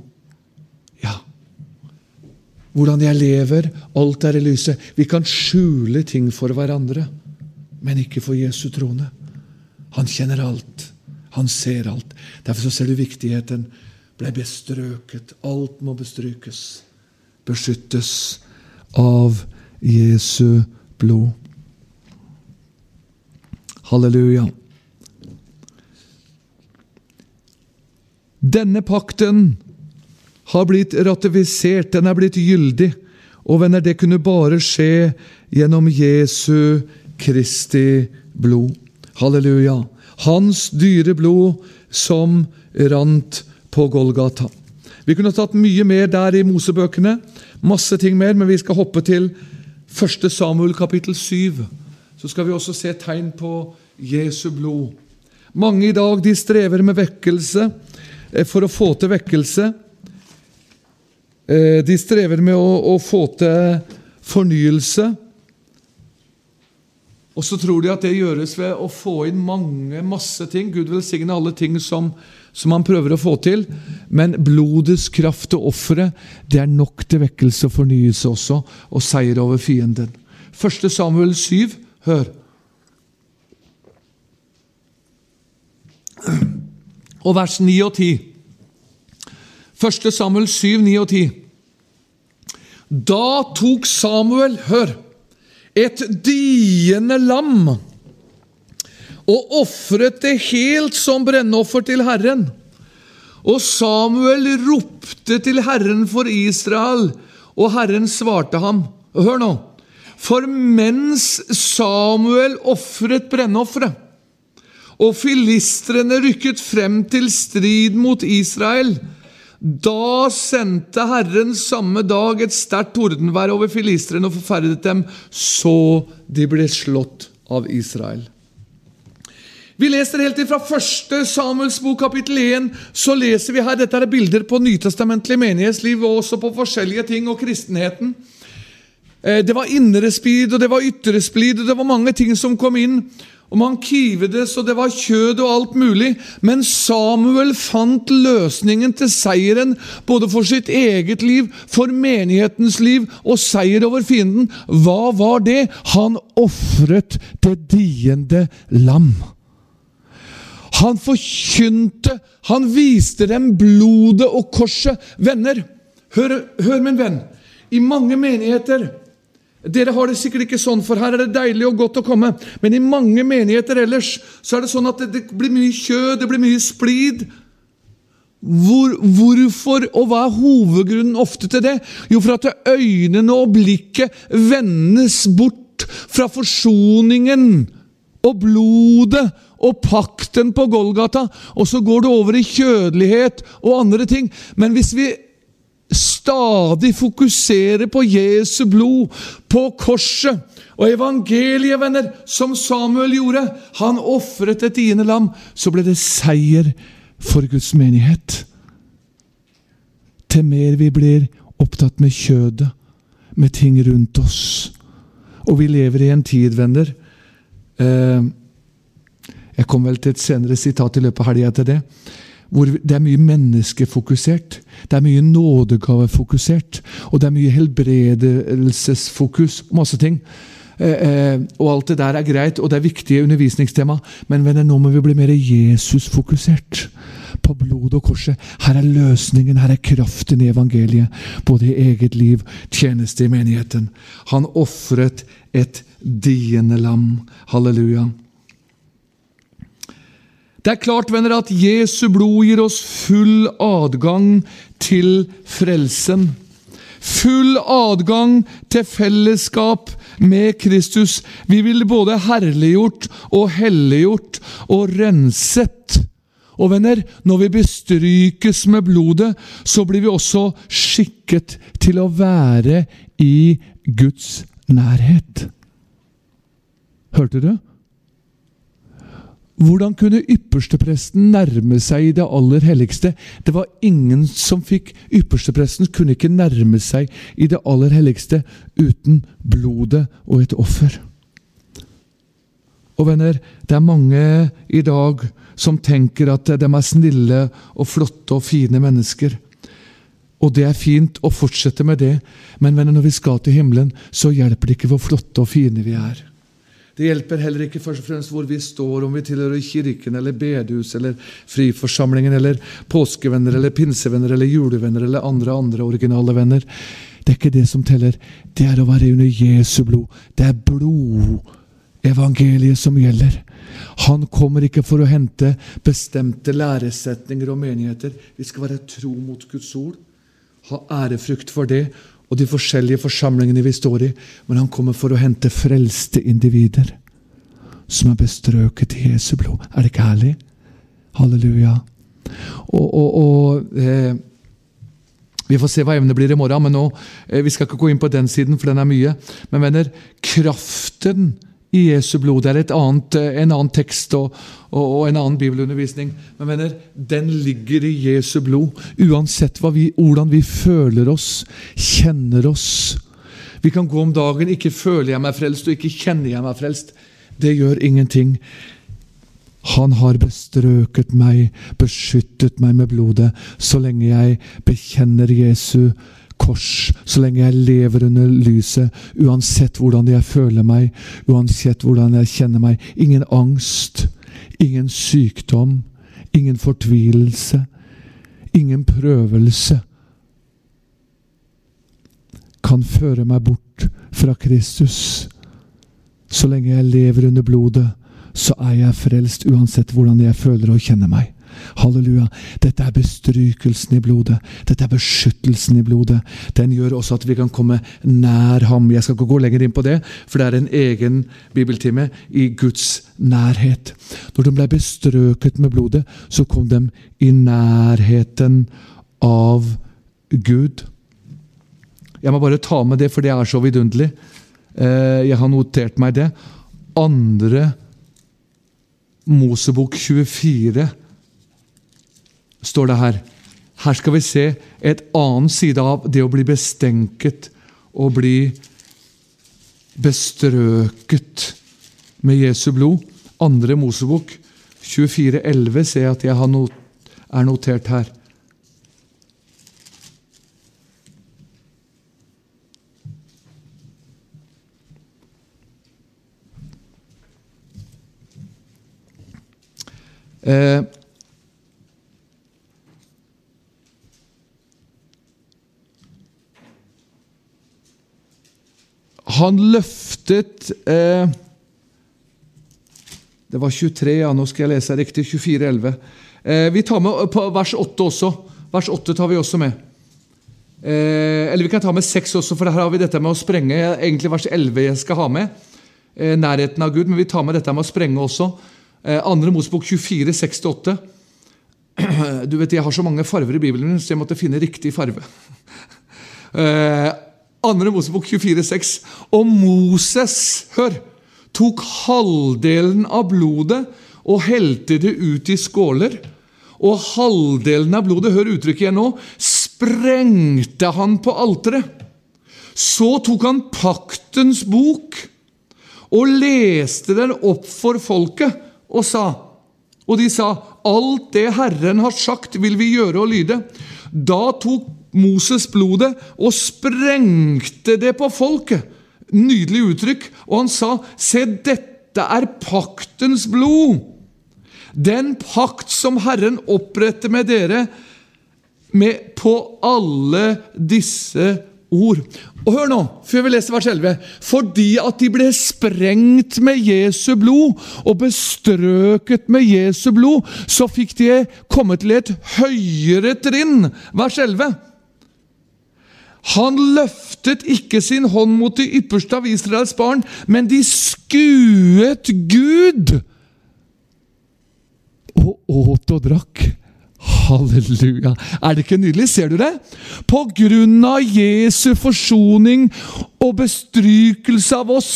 Hvordan jeg lever. Alt er i lyset. Vi kan skjule ting for hverandre, men ikke for Jesu trone. Han kjenner alt. Han ser alt. Derfor ser du viktigheten. Ble bestrøket. Alt må bestrykes. Beskyttes av Jesu blod. Halleluja. Denne pakten har blitt ratifisert, den er blitt gyldig. Og venner, det kunne bare skje gjennom Jesu Kristi blod. Halleluja. Hans dyre blod som rant på Golgata. Vi kunne tatt mye mer der i Mosebøkene, masse ting mer, men vi skal hoppe til 1. Samuel kapittel 7. Så skal vi også se tegn på Jesu blod. Mange i dag de strever med vekkelse eh, for å få til vekkelse. Eh, de strever med å, å få til fornyelse. Og så tror de at det gjøres ved å få inn mange, masse ting. Gud velsigne alle ting som, som han prøver å få til. Men blodets kraft og offeret, det er nok til vekkelse og fornyelse også, og seier over fienden. 1. Samuel 7, hør. Og vers 9 og 10. 1. Samuel 7, 9 og 10. Da tok Samuel, hør et diende lam og ofret det helt som brennoffer til Herren. Og Samuel ropte til Herren for Israel, og Herren svarte ham. Hør nå. For mens Samuel ofret brennofferet, og filistrene rykket frem til strid mot Israel, da sendte Herren samme dag et sterkt tordenvær over filistrene og forferdet dem, så de ble slått av Israel. Vi leser helt fra 1. Samuels bok, kapittel 1. Så leser vi her, Dette er bilder på nytestamentlig menighetsliv og også på forskjellige ting og kristenheten. Eh, det var indre splid, og det var ytre splid, og det var mange ting som kom inn. Og man kivedes, og det var kjød og alt mulig. Men Samuel fant løsningen til seieren, både for sitt eget liv, for menighetens liv og seier over fienden. Hva var det? Han ofret det diende lam. Han forkynte, han viste dem blodet og korset. Venner, hør, hør min venn. I mange menigheter dere har det sikkert ikke sånn, for her er det deilig og godt å komme. Men i mange menigheter ellers så er det sånn at det, det blir mye kjød, det blir mye splid. Hvor, hvorfor, og hva er hovedgrunnen ofte til det? Jo, for at øynene og blikket vendes bort fra forsoningen og blodet og pakten på Golgata, og så går det over i kjødelighet og andre ting. Men hvis vi stadig fokusere på Jesu blod, på korset. Og evangeliet, venner, som Samuel gjorde, han ofret et tiende lam, så ble det seier for Guds menighet. Til mer vi blir opptatt med kjødet, med ting rundt oss. Og vi lever i en tid, venner eh, Jeg kom vel til et senere sitat i løpet av helga etter det hvor det er mye menneskefokusert. Det er mye nådegavefokusert. Og det er mye helbredelsesfokus. Masse ting. Eh, eh, og alt det der er greit, og det er viktige undervisningstema. Men venner, nå må vi bli mer Jesus-fokusert. På blod og korset. Her er løsningen, her er kraften i evangeliet. Både i eget liv, tjeneste i menigheten. Han ofret et diende lam. Halleluja. Det er klart, venner, at Jesu blod gir oss full adgang til frelsen. Full adgang til fellesskap med Kristus. Vi vil både herliggjort og helliggjort og renset. Og venner, når vi bestrykes med blodet, så blir vi også skikket til å være i Guds nærhet. Hørte du? Hvordan kunne ypperstepresten nærme seg i det aller helligste? Det var ingen som fikk Ypperstepresten kunne ikke nærme seg i det aller helligste uten blodet og et offer. Og venner, det er mange i dag som tenker at de er snille og flotte og fine mennesker. Og det er fint å fortsette med det, men venner, når vi skal til himmelen, så hjelper det ikke hvor flotte og fine vi er. Det hjelper heller ikke først og fremst hvor vi står, om vi tilhører kirken eller bedehus eller Friforsamlingen eller påskevenner eller pinsevenner eller julevenner eller andre andre originale venner. Det er ikke det som teller. Det er å være under Jesu blod. Det er blodevangeliet som gjelder. Han kommer ikke for å hente bestemte læresetninger og menigheter. Vi skal være tro mot Guds ord, ha ærefrykt for det og de forskjellige forsamlingene vi står i, men han kommer for å hente frelste individer som er bestrøket i Jesu blod. Er det ikke herlig? Halleluja. Og, og, og eh, Vi får se hva evnet blir i morgen, men nå, eh, vi skal ikke gå inn på den siden, for den er mye. Men venner, kraften i Jesu blod. Det er annet, eh, en annen tekst og, og, og, en annen bibelundervisning. Men venner, den ligger i Jesu blod. Uansett vi, hvordan vi føler oss, kjenner oss. Vi kan gå om dagen ikke føler jeg meg frelst og ikke kjenner jeg meg frelst. det gjør ingenting. Han har bestrøket meg, beskyttet meg med blodet, så lenge jeg bekjenner Jesu kors, så lenge jeg lever under lyset, uansett hvordan jeg føler meg, uansett hvordan jeg kjenner meg. Ingen angst, ingen sykdom, ingen fortvilelse, ingen prøvelse kan føre meg bort fra Kristus. Så lenge jeg lever under blodet, så er jeg frelst uansett hvordan jeg føler og kjenner meg. Halleluja. Dette er bestrykelsen i blodet. Dette er beskyttelsen i blodet. Den gjør også at vi kan komme nær ham. Jeg skal ikke gå lenger inn på det, for det er en egen bibeltime i Guds nærhet. Når de ble bestrøket med blodet, så kom de i nærheten av Gud. Jeg må bare ta med det, for det er så vidunderlig. Eh, jeg har notert meg det. Andre Mosebok 24 står det her. Her skal vi se et annen side av det å bli bestenket og bli bestrøket med Jesu blod. Andre Mosebok 24,11 ser jeg at jeg not er notert her. Eh, han løftet eh, Det var 23, ja, nå skal jeg lese riktig. 24,11. Eh, vi tar med vers 8 også. Vers 8 tar vi også med. Eh, eller vi kan ta med 6 også, for her har vi dette med å sprenge. Egentlig vers 11 jeg skal ha med. Eh, nærheten av Gud, men vi tar med dette med å sprenge også. Eh, andre Mosebok 24, 6-8. Du vet, Jeg har så mange farver i Bibelen, så jeg måtte finne riktig farve. Andre Mosebok 24, 6. Og Moses, hør, tok halvdelen av blodet og helte det ut i skåler. Og halvdelen av blodet, hør uttrykket igjen nå, sprengte han på alteret. Så tok han paktens bok og leste den opp for folket og sa Og de sa, alt det Herren har sagt, vil vi gjøre og lyde. Da tok Moses blodet og sprengte det på folket. Nydelig uttrykk. Og han sa, se, dette er paktens blod. Den pakt som Herren oppretter med dere med på alle disse ord. Og hør nå, før vi leser vers 11. Fordi at de ble sprengt med Jesu blod og bestrøket med Jesu blod, så fikk de komme til et høyere trinn. Vers 11. Han løftet ikke sin hånd mot de ypperste av Israels barn, men de skuet Gud og åt og drakk. Halleluja. Er det ikke nydelig? Ser du det? På grunn av Jesu forsoning og bestrykelse av oss,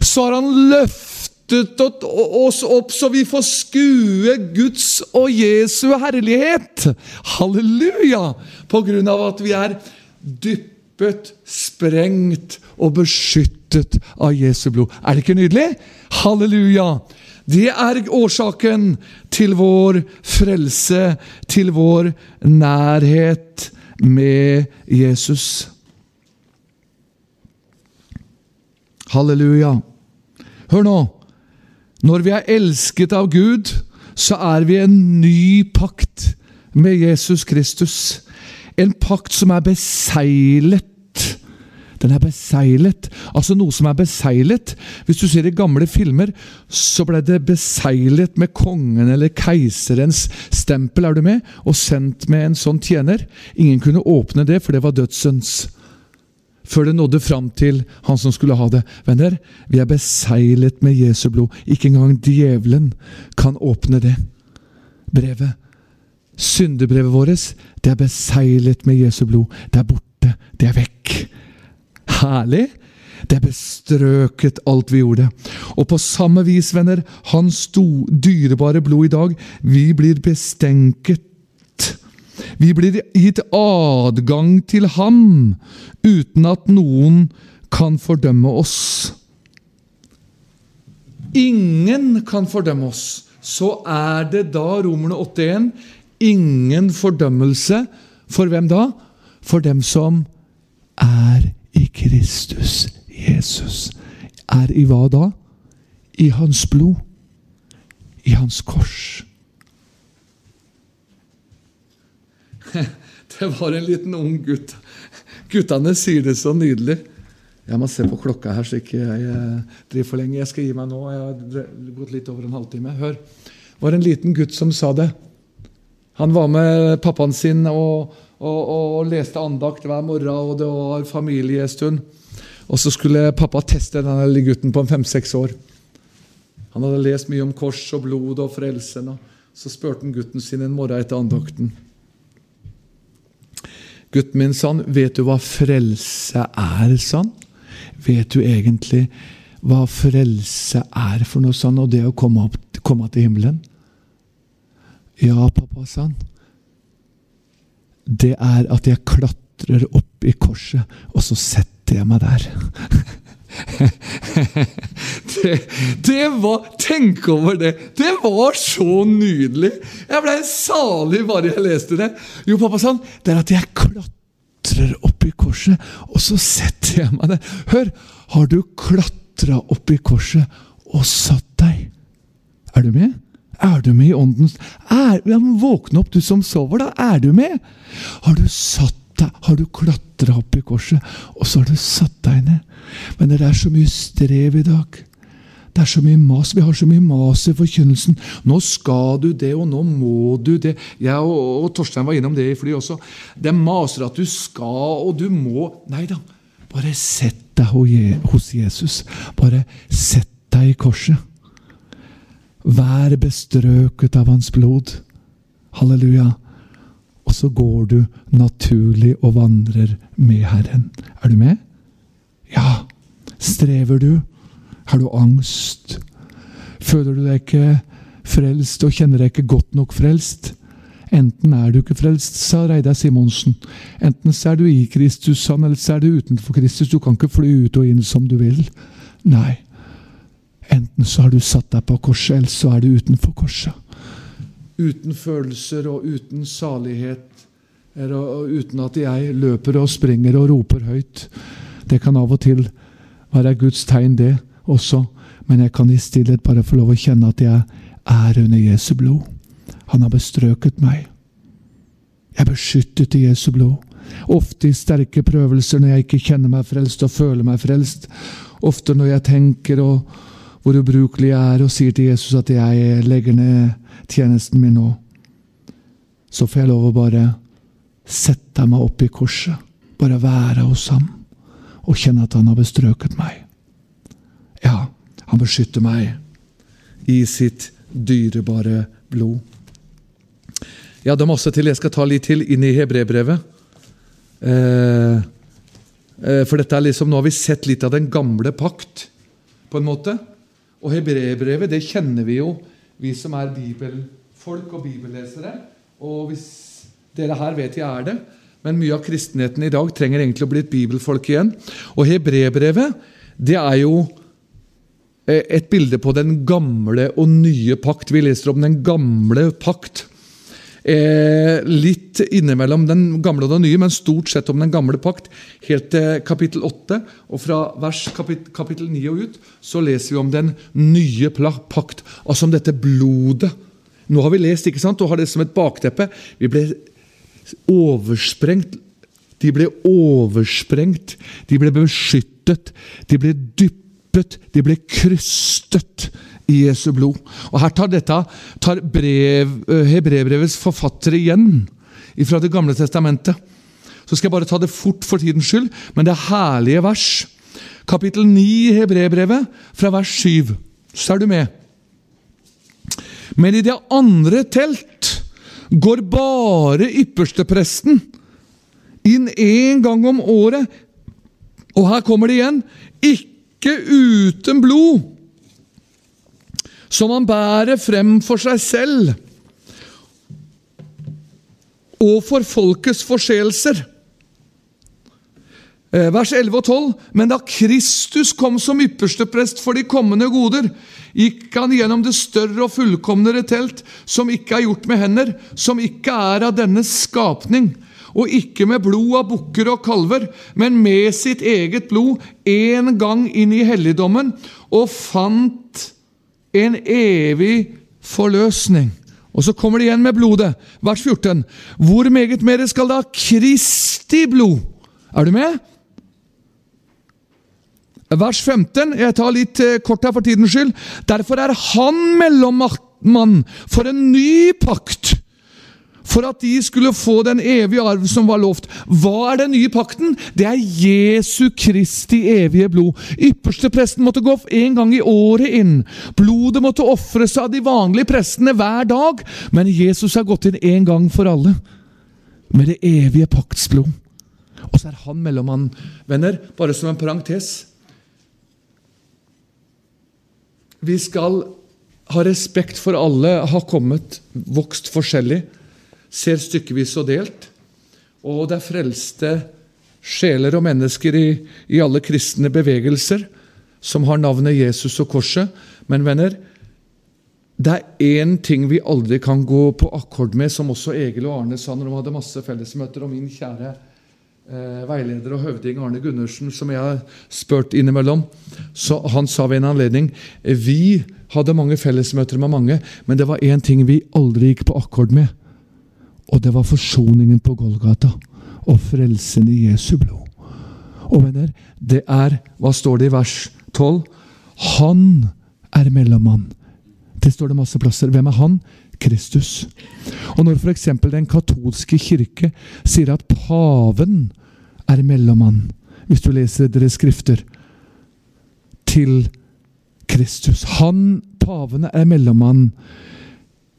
så har han løftet oss opp så vi får skue Guds og Jesu herlighet. Halleluja! På grunn av at vi er dyppet, sprengt og beskyttet av Jesu blod. Er det ikke nydelig? Halleluja! Det er årsaken til vår frelse, til vår nærhet med Jesus. Halleluja. Hør nå. Når vi er elsket av Gud, så er vi en ny pakt med Jesus Kristus. En pakt som er beseglet den er beseglet. Altså noe som er beseglet. Hvis du ser i gamle filmer, så ble det beseglet med kongen eller keiserens stempel, er du med? Og sendt med en sånn tjener. Ingen kunne åpne det, for det var dødsens. Før det nådde fram til han som skulle ha det. Venner, vi er beseglet med Jesu blod. Ikke engang djevelen kan åpne det brevet. Syndebrevet vårt, det er beseglet med Jesu blod. Det er borte. Det er vekk. Herlig! Det bestrøket alt vi gjorde. Og på samme vis, venner, hans dyrebare blod i dag, vi blir bestenket. Vi blir gitt adgang til ham uten at noen kan fordømme oss. ingen kan fordømme oss, så er det da Romerne 8.1 ingen fordømmelse for hvem da? For dem som er i Kristus Jesus. Er i hva da? I hans blod. I hans kors. Det var en liten ung gutt. Guttene sier det så nydelig. Jeg må se på klokka her, så ikke jeg eh, driver for lenge. Jeg skal gi meg nå. Jeg har gått litt over en halvtime. Hør. Det var en liten gutt som sa det. Han var med pappaen sin og, og, og leste andakt hver morgen, og det var familiestund. Og så skulle pappa teste den lille gutten på fem-seks år. Han hadde lest mye om kors og blod og frelsen. Så spurte han gutten sin en morgen etter andakten. Gutten min, sa han, vet du hva frelse er, sa han? Vet du egentlig hva frelse er for noe sånn, og det å komme, opp, komme til himmelen? Ja, pappa, sa han. Det er at jeg klatrer opp i korset, og så setter jeg meg der. det, det, var Tenk over det! Det var så nydelig! Jeg ble salig bare jeg leste det. Jo, pappa sa han, det er at jeg klatrer opp i korset, og så setter jeg meg der. Hør! Har du klatra opp i korset og satt deg? Er du med? Er du med i åndens er, ja, Våkne opp, du som sover, da. Er du med? Har du satt deg, har du klatra opp i korset, og så har du satt deg ned? Men det er så mye strev i dag. Det er så mye mas. Vi har så mye mas i forkynnelsen. Nå skal du det, og nå må du det. Jeg og, og Torstein var innom det i fly også. Det maser at du skal, og du må. Nei da. Bare sett deg hos Jesus. Bare sett deg i korset. Vær bestrøket av hans blod. Halleluja. Og så går du naturlig og vandrer med Herren. Er du med? Ja. Strever du? Har du angst? Føler du deg ikke frelst og kjenner deg ikke godt nok frelst? Enten er du ikke frelst, sa Reidar Simonsen. Enten er du i Kristus, eller så er du utenfor Kristus. Du kan ikke fly ut og inn som du vil. Nei. Enten så har du satt deg på korset, eller så er du utenfor korset. Uten følelser og uten salighet, og uten at jeg løper og springer og roper høyt. Det kan av og til være Guds tegn, det også, men jeg kan i stillhet bare få lov å kjenne at jeg er under Jesu blod. Han har bestrøket meg. Jeg er beskyttet i Jesu blod. Ofte i sterke prøvelser når jeg ikke kjenner meg frelst og føler meg frelst. Ofte når jeg tenker og hvor ubrukelig jeg er, og sier til Jesus at jeg legger ned tjenesten min nå, så får jeg lov å bare sette meg opp i korset, bare være hos ham, og kjenne at han har bestrøket meg. Ja, han beskytter meg i sitt dyrebare blod. Ja, det er masse til. Jeg skal ta litt til inn i hebrebrevet. Eh, eh, for dette er liksom, Nå har vi sett litt av den gamle pakt, på en måte. Og hebreerbrevet, det kjenner vi jo, vi som er bibelfolk og bibellesere. Og hvis dere her vet jeg er det, men mye av kristenheten i dag trenger egentlig å bli et bibelfolk igjen. Og hebreerbrevet, det er jo eh, et bilde på den gamle og nye pakt. Vi leser om den gamle pakt. Eh, litt innimellom den gamle og den nye, men stort sett om den gamle pakt. Helt til kapittel 8, og fra vers kapit kapittel 9 og ut, så leser vi om den nye pakt. Altså om dette blodet. Nå har vi lest ikke sant, og har det som et bakteppe. Vi ble oversprengt. De ble oversprengt. De ble beskyttet. De ble dyppet. De ble krystet i Jesu blod. Og Her tar dette tar brev, eh, Hebrebrevets forfattere igjen fra Det gamle testamentet. Så skal jeg bare ta det fort for tidens skyld, men det er herlige vers. Kapittel 9 i Hebrebrevet, fra vers 7. Så er du med. Men i det andre telt går bare ypperstepresten inn én gang om året. Og her kommer det igjen ikke uten blod som han bærer frem for seg selv og for folkets forseelser. Eh, vers 11 og 12. Men da Kristus kom som ypperste prest for de kommende goder, gikk han gjennom det større og fullkomnere telt, som ikke er gjort med hender, som ikke er av denne skapning, og ikke med blod av bukker og kalver, men med sitt eget blod, en gang inn i helligdommen, og fant en evig forløsning. Og så kommer det igjen med blodet. Vers 14. Hvor meget mer skal da Kristi blod Er du med? Vers 15. Jeg tar litt eh, kort her for tidens skyld. Derfor er han mellommann for en ny pakt for at de skulle få den evige arv som var lovt. Hva er den nye pakten? Det er Jesu Kristi evige blod. Ypperste presten måtte gå en gang i året inn. Blodet måtte ofres av de vanlige prestene hver dag, men Jesus har gått inn en gang for alle. Med det evige paktsblod. Og så er han mellommann. Venner, bare som en parentes Vi skal ha respekt for alle, har kommet, vokst forskjellig ser stykkevis og delt. Og det er frelste sjeler og mennesker i, i alle kristne bevegelser som har navnet Jesus og korset. Men venner, det er én ting vi aldri kan gå på akkord med, som også Egil og Arne sa når de hadde masse fellesmøter. Og min kjære eh, veileder og høvding Arne Gundersen, som jeg har spurt innimellom, så han sa ved en anledning Vi hadde mange fellesmøter med mange, men det var én ting vi aldri gikk på akkord med. Og det var forsoningen på Golgata og frelsen i Jesu blod. Og venner, det er Hva står det i vers 12? Han er mellommann. Det står det masse plasser. Hvem er han? Kristus. Og når f.eks. den katolske kirke sier at paven er mellommann, hvis du leser deres skrifter, til Kristus Han, pavene, er mellommann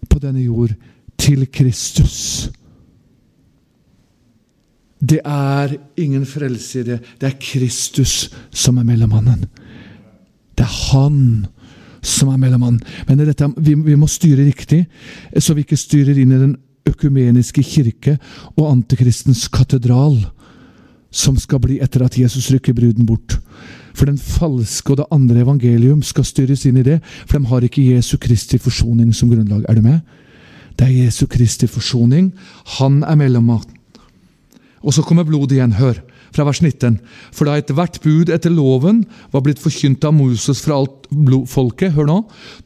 på denne jord til Kristus. Det er ingen frelse i det. Det er Kristus som er mellommannen. Det er Han som er mellommannen. Men dette, vi, vi, må styre riktig, så vi ikke styrer inn i den økumeniske kirke og antikristens katedral, som skal bli etter at Jesus rykker bruden bort. For den falske og det andre evangelium skal styres inn i det, for de har ikke Jesu Kristi forsoning som grunnlag. Er du med? Det er Jesu Kristi forsoning. Han er mellommaten. Og så kommer blodet igjen. Hør, fra vers 19. For da ethvert bud etter loven var blitt forkynt av Moses fra alt folket, hør nå,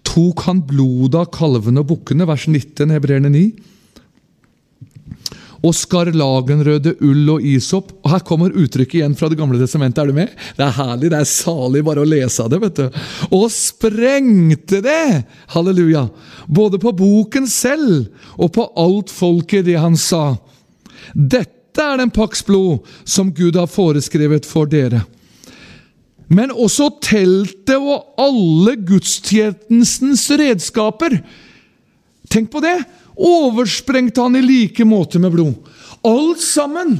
tok han blodet av kalvene og bukkene, vers 19, hebreerne 9 og skarlagenrøde ull og isop. Og Her kommer uttrykket igjen fra Det gamle testamentet. Er du med? Det er herlig, det er salig bare å lese det. vet du. Og sprengte det! Halleluja! Både på boken selv og på alt folket, det han sa. Dette er den paks blod som Gud har foreskrevet for dere. Men også teltet og alle gudstjenestens redskaper. Tenk på det! Oversprengte han i like måte med blod. Alt sammen!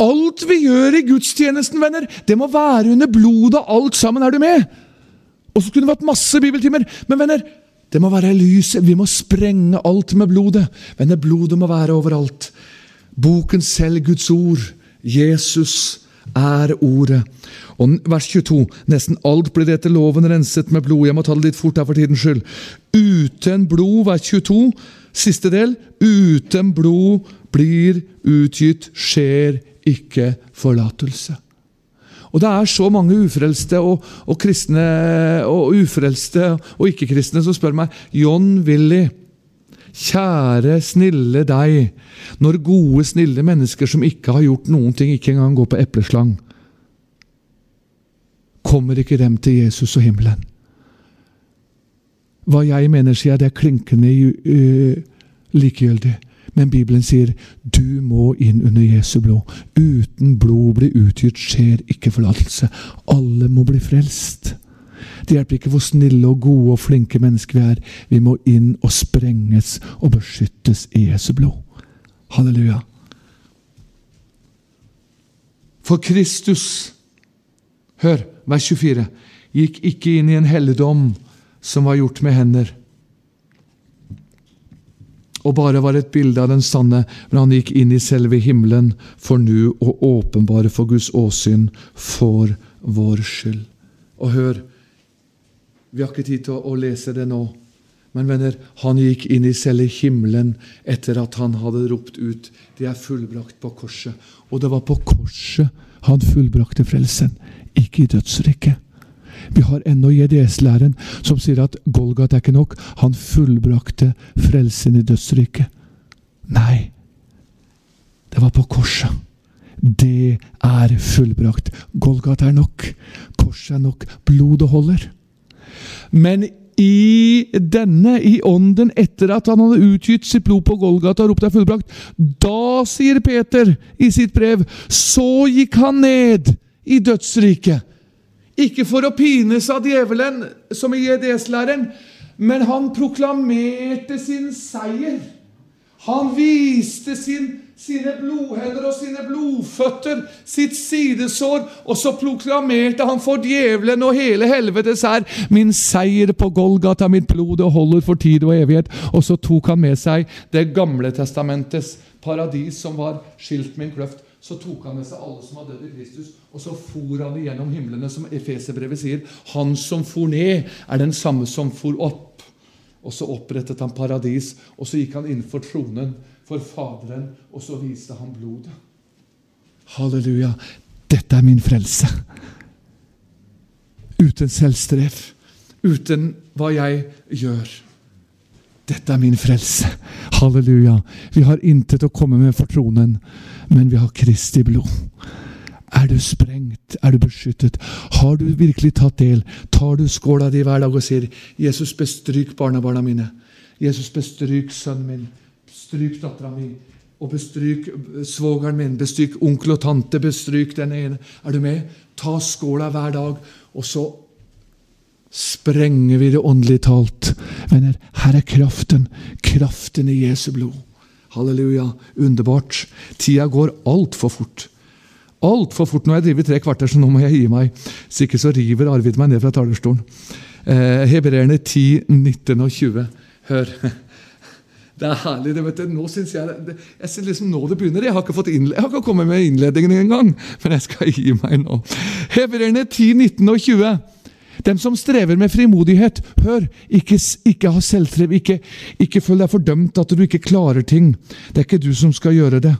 Alt vi gjør i gudstjenesten, venner, det må være under blodet, alt sammen. Er du med? Og så kunne det vært masse bibeltimer. Men venner, det må være lyset. Vi må sprenge alt med blodet. Venner, blodet må være overalt. Boken selv, Guds ord. Jesus er ordet. Og vers 22. Nesten alt blir etter loven renset med blod. Jeg må ta det litt fort her for tidens skyld. Uten blod, vers 22, siste del. Uten blod blir utgitt, skjer ikke forlatelse. Og det er så mange ufrelste og, og kristne og ufrelste og ikke-kristne som spør meg John Willy, kjære, snille deg, når gode, snille mennesker som ikke har gjort noen ting, ikke engang går på epleslang kommer ikke dem til Jesus og himmelen. Hva jeg mener, sier jeg, det er klinkende uh, likegyldig. Men Bibelen sier du må inn under Jesu blod. Uten blod blir utgitt, skjer ikke forlatelse. Alle må bli frelst. Det hjelper ikke hvor snille og gode og flinke mennesker vi er. Vi må inn og sprenges og beskyttes i Jesu blod. Halleluja. For Kristus Hør, vers 24. Gikk ikke inn i en helligdom som var gjort med hender. og bare var et bilde av den sanne, men han gikk inn i selve himmelen for nu å åpenbare for Guds åsyn for vår skyld. Og hør, vi har ikke tid til å lese det nå, men venner, han gikk inn i selve himmelen etter at han hadde ropt ut 'Det er fullbrakt på korset'. Og det var på korset han fullbrakte frelsen, ikke i dødsriket. Vi har ennå JDS-læren som sier at Golgat er ikke nok. Han fullbrakte frelsen i dødsriket. Nei, det var på korset. Det er fullbrakt. Golgat er nok. Korset er nok. Blodet holder. Men i denne, i ånden, etter at han hadde utgitt sitt blod på Golgata og ropt er fullbrakt, da, sier Peter i sitt brev, så gikk han ned i dødsriket. Ikke for å pines av djevelen, som i JDS-læren, men han proklamerte sin seier. Han viste sin sine blodhender og sine blodføtter, sitt sidesår, og så proklamerte han for djevelen og hele helvetes her min seier på Golgata, mitt blod, det holder for tid og evighet. Og så tok han med seg Det gamle testamentets paradis, som var skilt med en kløft. Så tok han med seg alle som var dødd i Kristus, og så for han igjennom himlene, som Efeserbrevet sier. Han som for ned, er den samme som for opp. Og så opprettet han paradis, og så gikk han innenfor tronen for Faderen, og så viste han blodet. Halleluja. Dette er min frelse. Uten selvstrev, uten hva jeg gjør. Dette er min frelse. Halleluja. Vi har intet å komme med for tronen, men vi har Kristi blod. Er du sprengt? Er du beskyttet? Har du virkelig tatt del? Tar du skåla di hver dag og sier 'Jesus, bestryk barnebarna mine'. 'Jesus, bestryk sønnen min'. Stryk dattera mi. Og bestryk svogeren min, bestryk onkel og tante, bestryk den ene. Er du med? Ta skåla hver dag, og så sprenger vi det åndelig talt. Venner, her er kraften. Kraften i Jesu blod. Halleluja. Underbart. Tida går altfor fort. Altfor fort. Nå har jeg drevet tre kvarter, så nå må jeg gi meg. Hvis ikke så river Arvid meg ned fra talerstolen. Eh, Hebreerne 10, 19 og 20. Hør. Det er herlig. det vet du. Nå synes Jeg det, jeg synes liksom nå det begynner. Jeg har ikke fått innle jeg har ikke kommet med innledningen engang, men jeg skal gi meg nå. Hebreerne 10, 19 og 20. Dem som strever med frimodighet, hør, ikke, ikke ha selvtrev, ikke, ikke føl deg fordømt at du ikke klarer ting. Det er ikke du som skal gjøre det.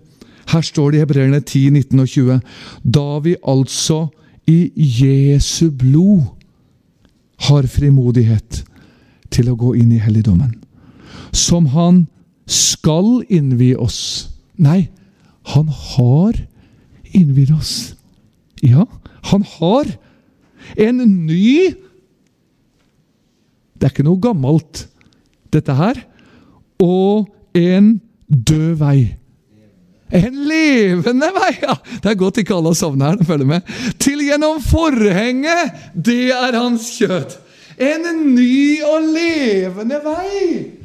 Her står det i Hebreerne 10, 19 og 20. Da vi altså i Jesu blod har frimodighet til å gå inn i helligdommen som han skal innvie oss. Nei, han har innviet oss. Ja, han har en ny Det er ikke noe gammelt, dette her. Og en død vei. En levende vei! Ja, det er godt ikke alle har sovna her. følger med. Til gjennom forhenget, det er hans kjøtt. En ny og levende vei!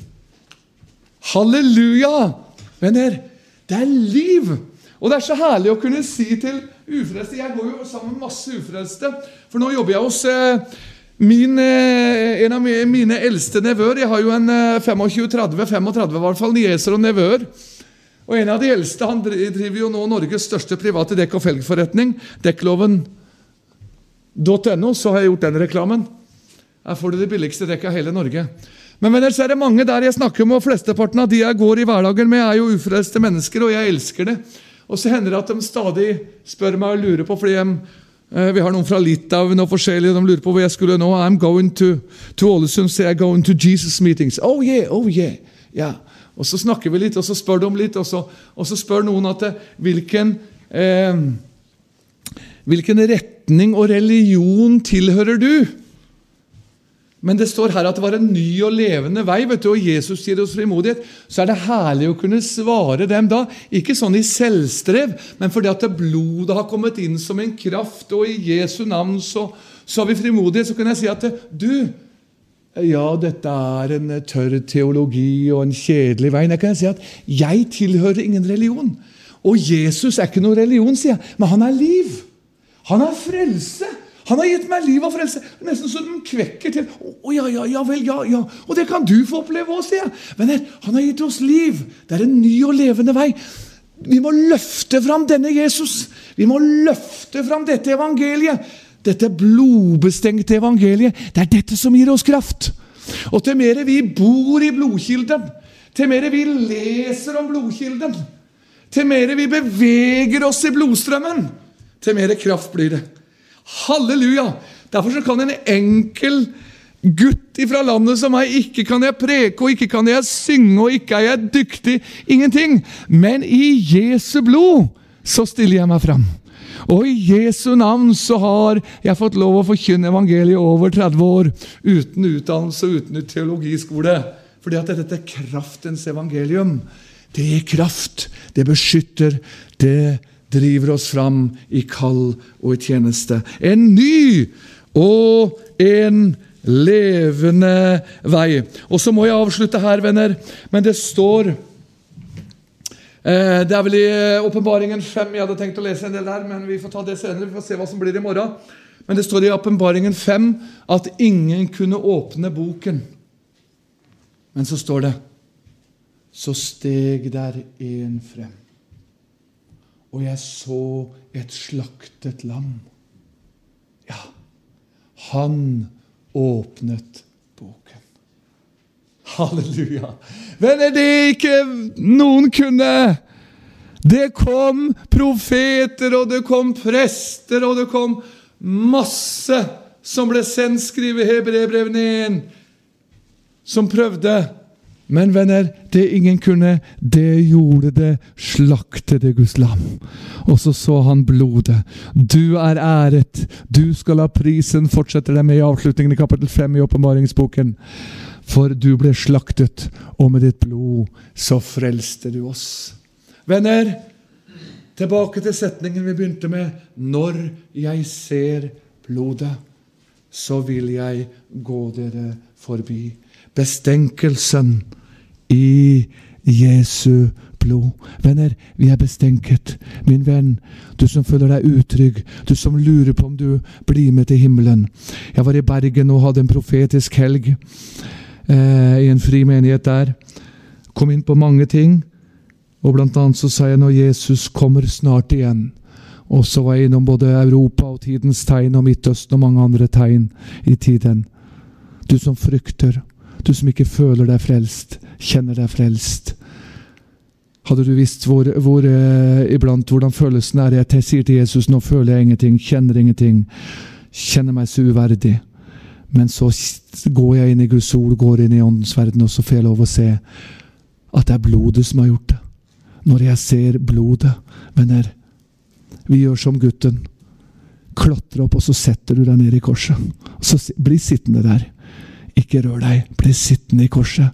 Halleluja! Venner, det er liv! Og det er så herlig å kunne si til ufrelste Jeg går jo sammen med masse ufrelste, for nå jobber jeg hos eh, min, eh, en av mine eldste nevøer. Jeg har jo en 25-30-35 i hvert fall, nieser og nevøer. Og en av de eldste han driver jo nå Norges største private dekk- og felgforretning. Dekkloven.no, så har jeg gjort den reklamen. Her får du det billigste dekka i hele Norge. Men venner, er det mange der jeg snakker med, og flesteparten av de jeg går i hverdagen med, er jo ufrelste mennesker, og jeg elsker det. Og så hender det at de stadig spør meg og lurer på, fordi de, eh, vi har noen fra Litauen og forskjellige, de lurer på hvor jeg skulle nå. I'm going to, to Ålesund, say I'm going to Jesus meetings. Oh yeah, oh yeah. Ja. Og så snakker vi litt, og så spør de litt, og så, og så spør noen at eh, hvilken eh, Hvilken retning og religion tilhører du? Men det står her at det var en ny og levende vei, vet du, og Jesus gir oss frimodighet. Så er det herlig å kunne svare dem da. Ikke sånn i selvstrev, men fordi at blodet har kommet inn som en kraft, og i Jesu navn så, så har vi frimodighet. Så kan jeg si at du, ja, dette er en tørr teologi og en kjedelig vei. Jeg kan si at jeg tilhører ingen religion. Og Jesus er ikke noe religion, sier jeg, men han er liv. Han er frelse. Han har gitt meg liv og frelse. Nesten så de kvekker til. Å, ja, ja, ja vel, ja, ja. Og det kan du få oppleve òg, sier jeg. Venner, han har gitt oss liv. Det er en ny og levende vei. Vi må løfte fram denne Jesus. Vi må løfte fram dette evangeliet. Dette blodbestengte evangeliet. Det er dette som gir oss kraft. Og til mer vi bor i blodkilden, til mer vi leser om blodkilden, til mer vi beveger oss i blodstrømmen, til mer kraft blir det. Halleluja! Derfor kan en enkel gutt fra landet som meg, ikke kan jeg preke, og ikke kan jeg synge, og ikke er jeg dyktig. Ingenting. Men i Jesu blod så stiller jeg meg fram. Og i Jesu navn så har jeg fått lov å forkynne evangeliet over 30 år uten utdannelse og uten teologiskole. Fordi at dette er kraftens evangelium. Det gir kraft, det beskytter, det driver oss fram i kall og i tjeneste. En ny og en levende vei. Og så må jeg avslutte her, venner, men det står eh, Det er vel i eh, Åpenbaringen 5 Jeg hadde tenkt å lese en del der, men vi får ta det senere. Vi får se hva som blir i morgen. Men det står i Åpenbaringen 5 at ingen kunne åpne boken. Men så står det Så steg der en frem, og jeg så et slaktet lam. Ja, han åpnet boken. Halleluja! Venner, det ikke noen kunne Det kom profeter, og det kom prester, og det kom masse som ble sendt, skriver Hebrebrevene 1, som prøvde. Men venner, det ingen kunne, det gjorde det slaktede Guds lam. Og så så han blodet. Du er æret, du skal ha prisen, fortsetter det med i avslutningen i kapittel 5 i åpenbaringsboken. For du ble slaktet, og med ditt blod så frelste du oss. Venner, tilbake til setningen vi begynte med. Når jeg ser blodet, så vil jeg gå dere forbi bestenkelsen i Jesu blod. Venner, vi er bestenket. Min venn, du som føler deg utrygg, du som lurer på om du blir med til himmelen. Jeg var i Bergen og hadde en profetisk helg eh, i en fri menighet der. Kom inn på mange ting, og blant annet så sa jeg når Jesus kommer snart igjen. Og så var jeg innom både Europa og tidens tegn og Midtøsten og mange andre tegn i tiden. Du som frykter, du som ikke føler deg frelst, kjenner deg frelst. Hadde du visst hvor, hvor eh, iblant hvordan følelsen er Jeg sier til Jesus nå føler jeg ingenting, kjenner ingenting, kjenner meg så uverdig. Men så går jeg inn i Guds ord, går inn i åndens verden, og så får jeg lov å se at det er blodet som har gjort det. Når jeg ser blodet, venner Vi gjør som gutten. Klatre opp, og så setter du deg ned i korset. Så bli sittende der. Ikke rør deg. Bli sittende i korset.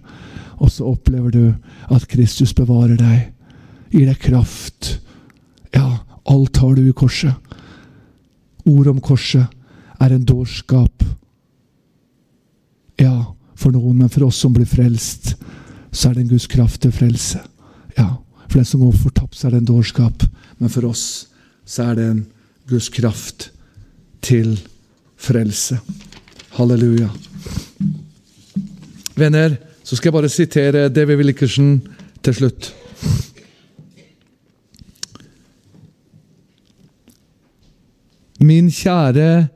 Og så opplever du at Kristus bevarer deg. Gir deg kraft. Ja, alt har du i korset. Ord om korset er en dårskap. Ja, for noen, men for oss som blir frelst, så er det en Guds kraft til frelse. Ja, For den som går fortapt, så er det en dårskap. Men for oss så er det en Guds kraft til frelse. Halleluja. Venner, så skal jeg bare sitere David Wilkerson til slutt. Min kjære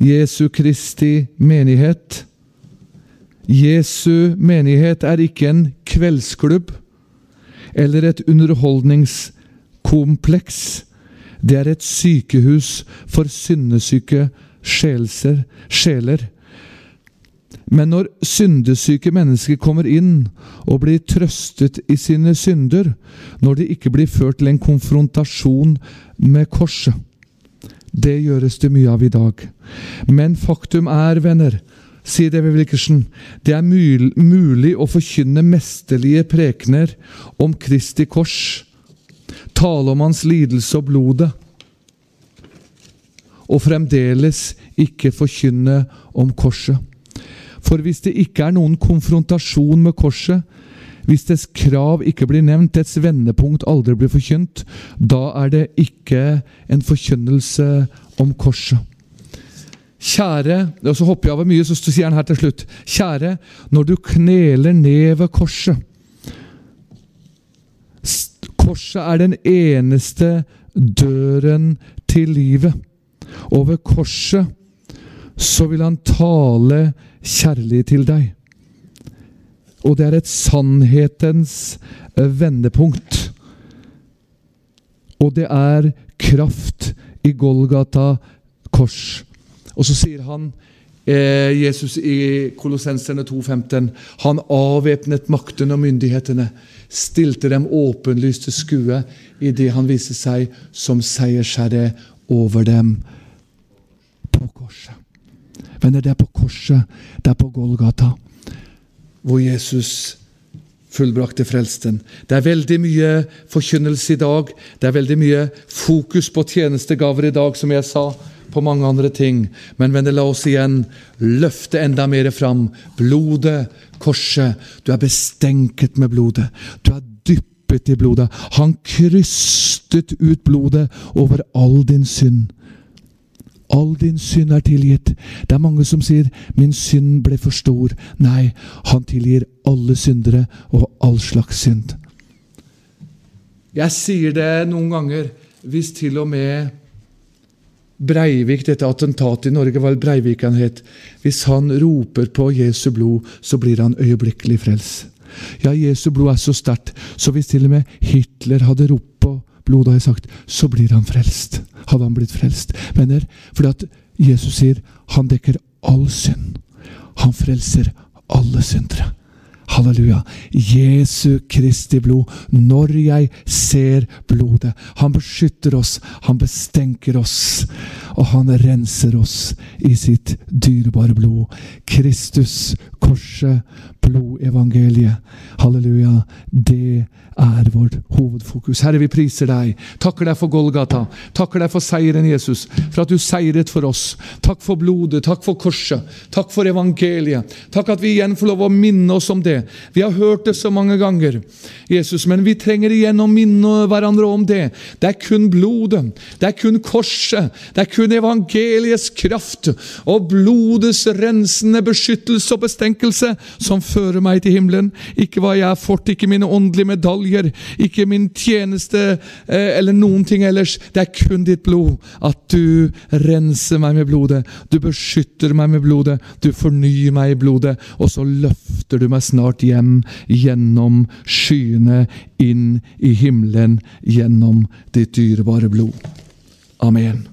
Jesu Kristi menighet. Jesu menighet er ikke en kveldsklubb eller et underholdningskompleks. Det er et sykehus for syndesyke sjeler. Men når syndesyke mennesker kommer inn og blir trøstet i sine synder, når de ikke blir ført til en konfrontasjon med korset Det gjøres det mye av i dag. Men faktum er, venner, sier David Wilkerson, det er mulig å forkynne mesterlige prekener om Kristi kors, tale om hans lidelse og blodet, og fremdeles ikke forkynne om korset. For hvis det ikke er noen konfrontasjon med korset, hvis dets krav ikke blir nevnt, dets vendepunkt aldri blir forkynt, da er det ikke en forkynnelse om korset. Kjære Og så hopper jeg over mye, så sier han her til slutt. Kjære, når du kneler ned ved korset Korset er den eneste døren til livet. Og ved korset så vil han tale kjærlig til deg. Og det er et sannhetens vendepunkt. Og det er kraft i Golgata kors. Og så sier han eh, Jesus i Kolossenserne 2,15 Han avvæpnet maktene og myndighetene, stilte dem åpenlyst til skue idet han viste seg som seiersherre over dem. Venner, det er på korset, det er på Golgata, hvor Jesus fullbrakte frelsten. Det er veldig mye forkynnelse i dag. Det er veldig mye fokus på tjenestegaver i dag, som jeg sa, på mange andre ting. Men venner, la oss igjen løfte enda mer fram. Blodet, korset. Du er bestenket med blodet. Du er dyppet i blodet. Han krystet ut blodet over all din synd. All din synd er tilgitt. Det er mange som sier 'min synd ble for stor'. Nei, han tilgir alle syndere og all slags synd. Jeg sier det noen ganger hvis til og med Breivik, dette attentatet i Norge, var Breivik han het. Hvis han roper på Jesu blod, så blir han øyeblikkelig frelst. Ja, Jesu blod er så sterkt, så hvis til og med Hitler hadde ropt på blod, har jeg sagt, så blir han frelst. Hadde han blitt frelst. Venner, fordi at Jesus sier han dekker all synd. Han frelser alle syndere. Halleluja. Jesu Kristi blod. Når jeg ser blodet. Han beskytter oss, han bestenker oss, og han renser oss i sitt dyrebare blod. Kristus, korset, blodevangeliet. Halleluja. Det er vårt hovedfokus. Herre, vi priser deg. Takker deg for Golgata. Takker deg for seieren, Jesus. For at du seiret for oss. Takk for blodet. Takk for korset. Takk for evangeliet. Takk at vi igjen får lov å minne oss om det. Vi har hørt det så mange ganger, Jesus, men vi trenger igjen å minne hverandre om det. Det er kun blodet. Det er kun korset. Det er kun evangeliets kraft og blodets rensende beskyttelse og bestenkelse som fører meg til himmelen. Ikke hva jeg har fått, ikke mine åndelige medaljer ikke min tjeneste eh, eller noen ting ellers. Det er kun ditt blod. At du renser meg med blodet. Du beskytter meg med blodet. Du fornyer meg i blodet. Og så løfter du meg snart hjem gjennom skyene, inn i himmelen, gjennom ditt dyrebare blod. Amen.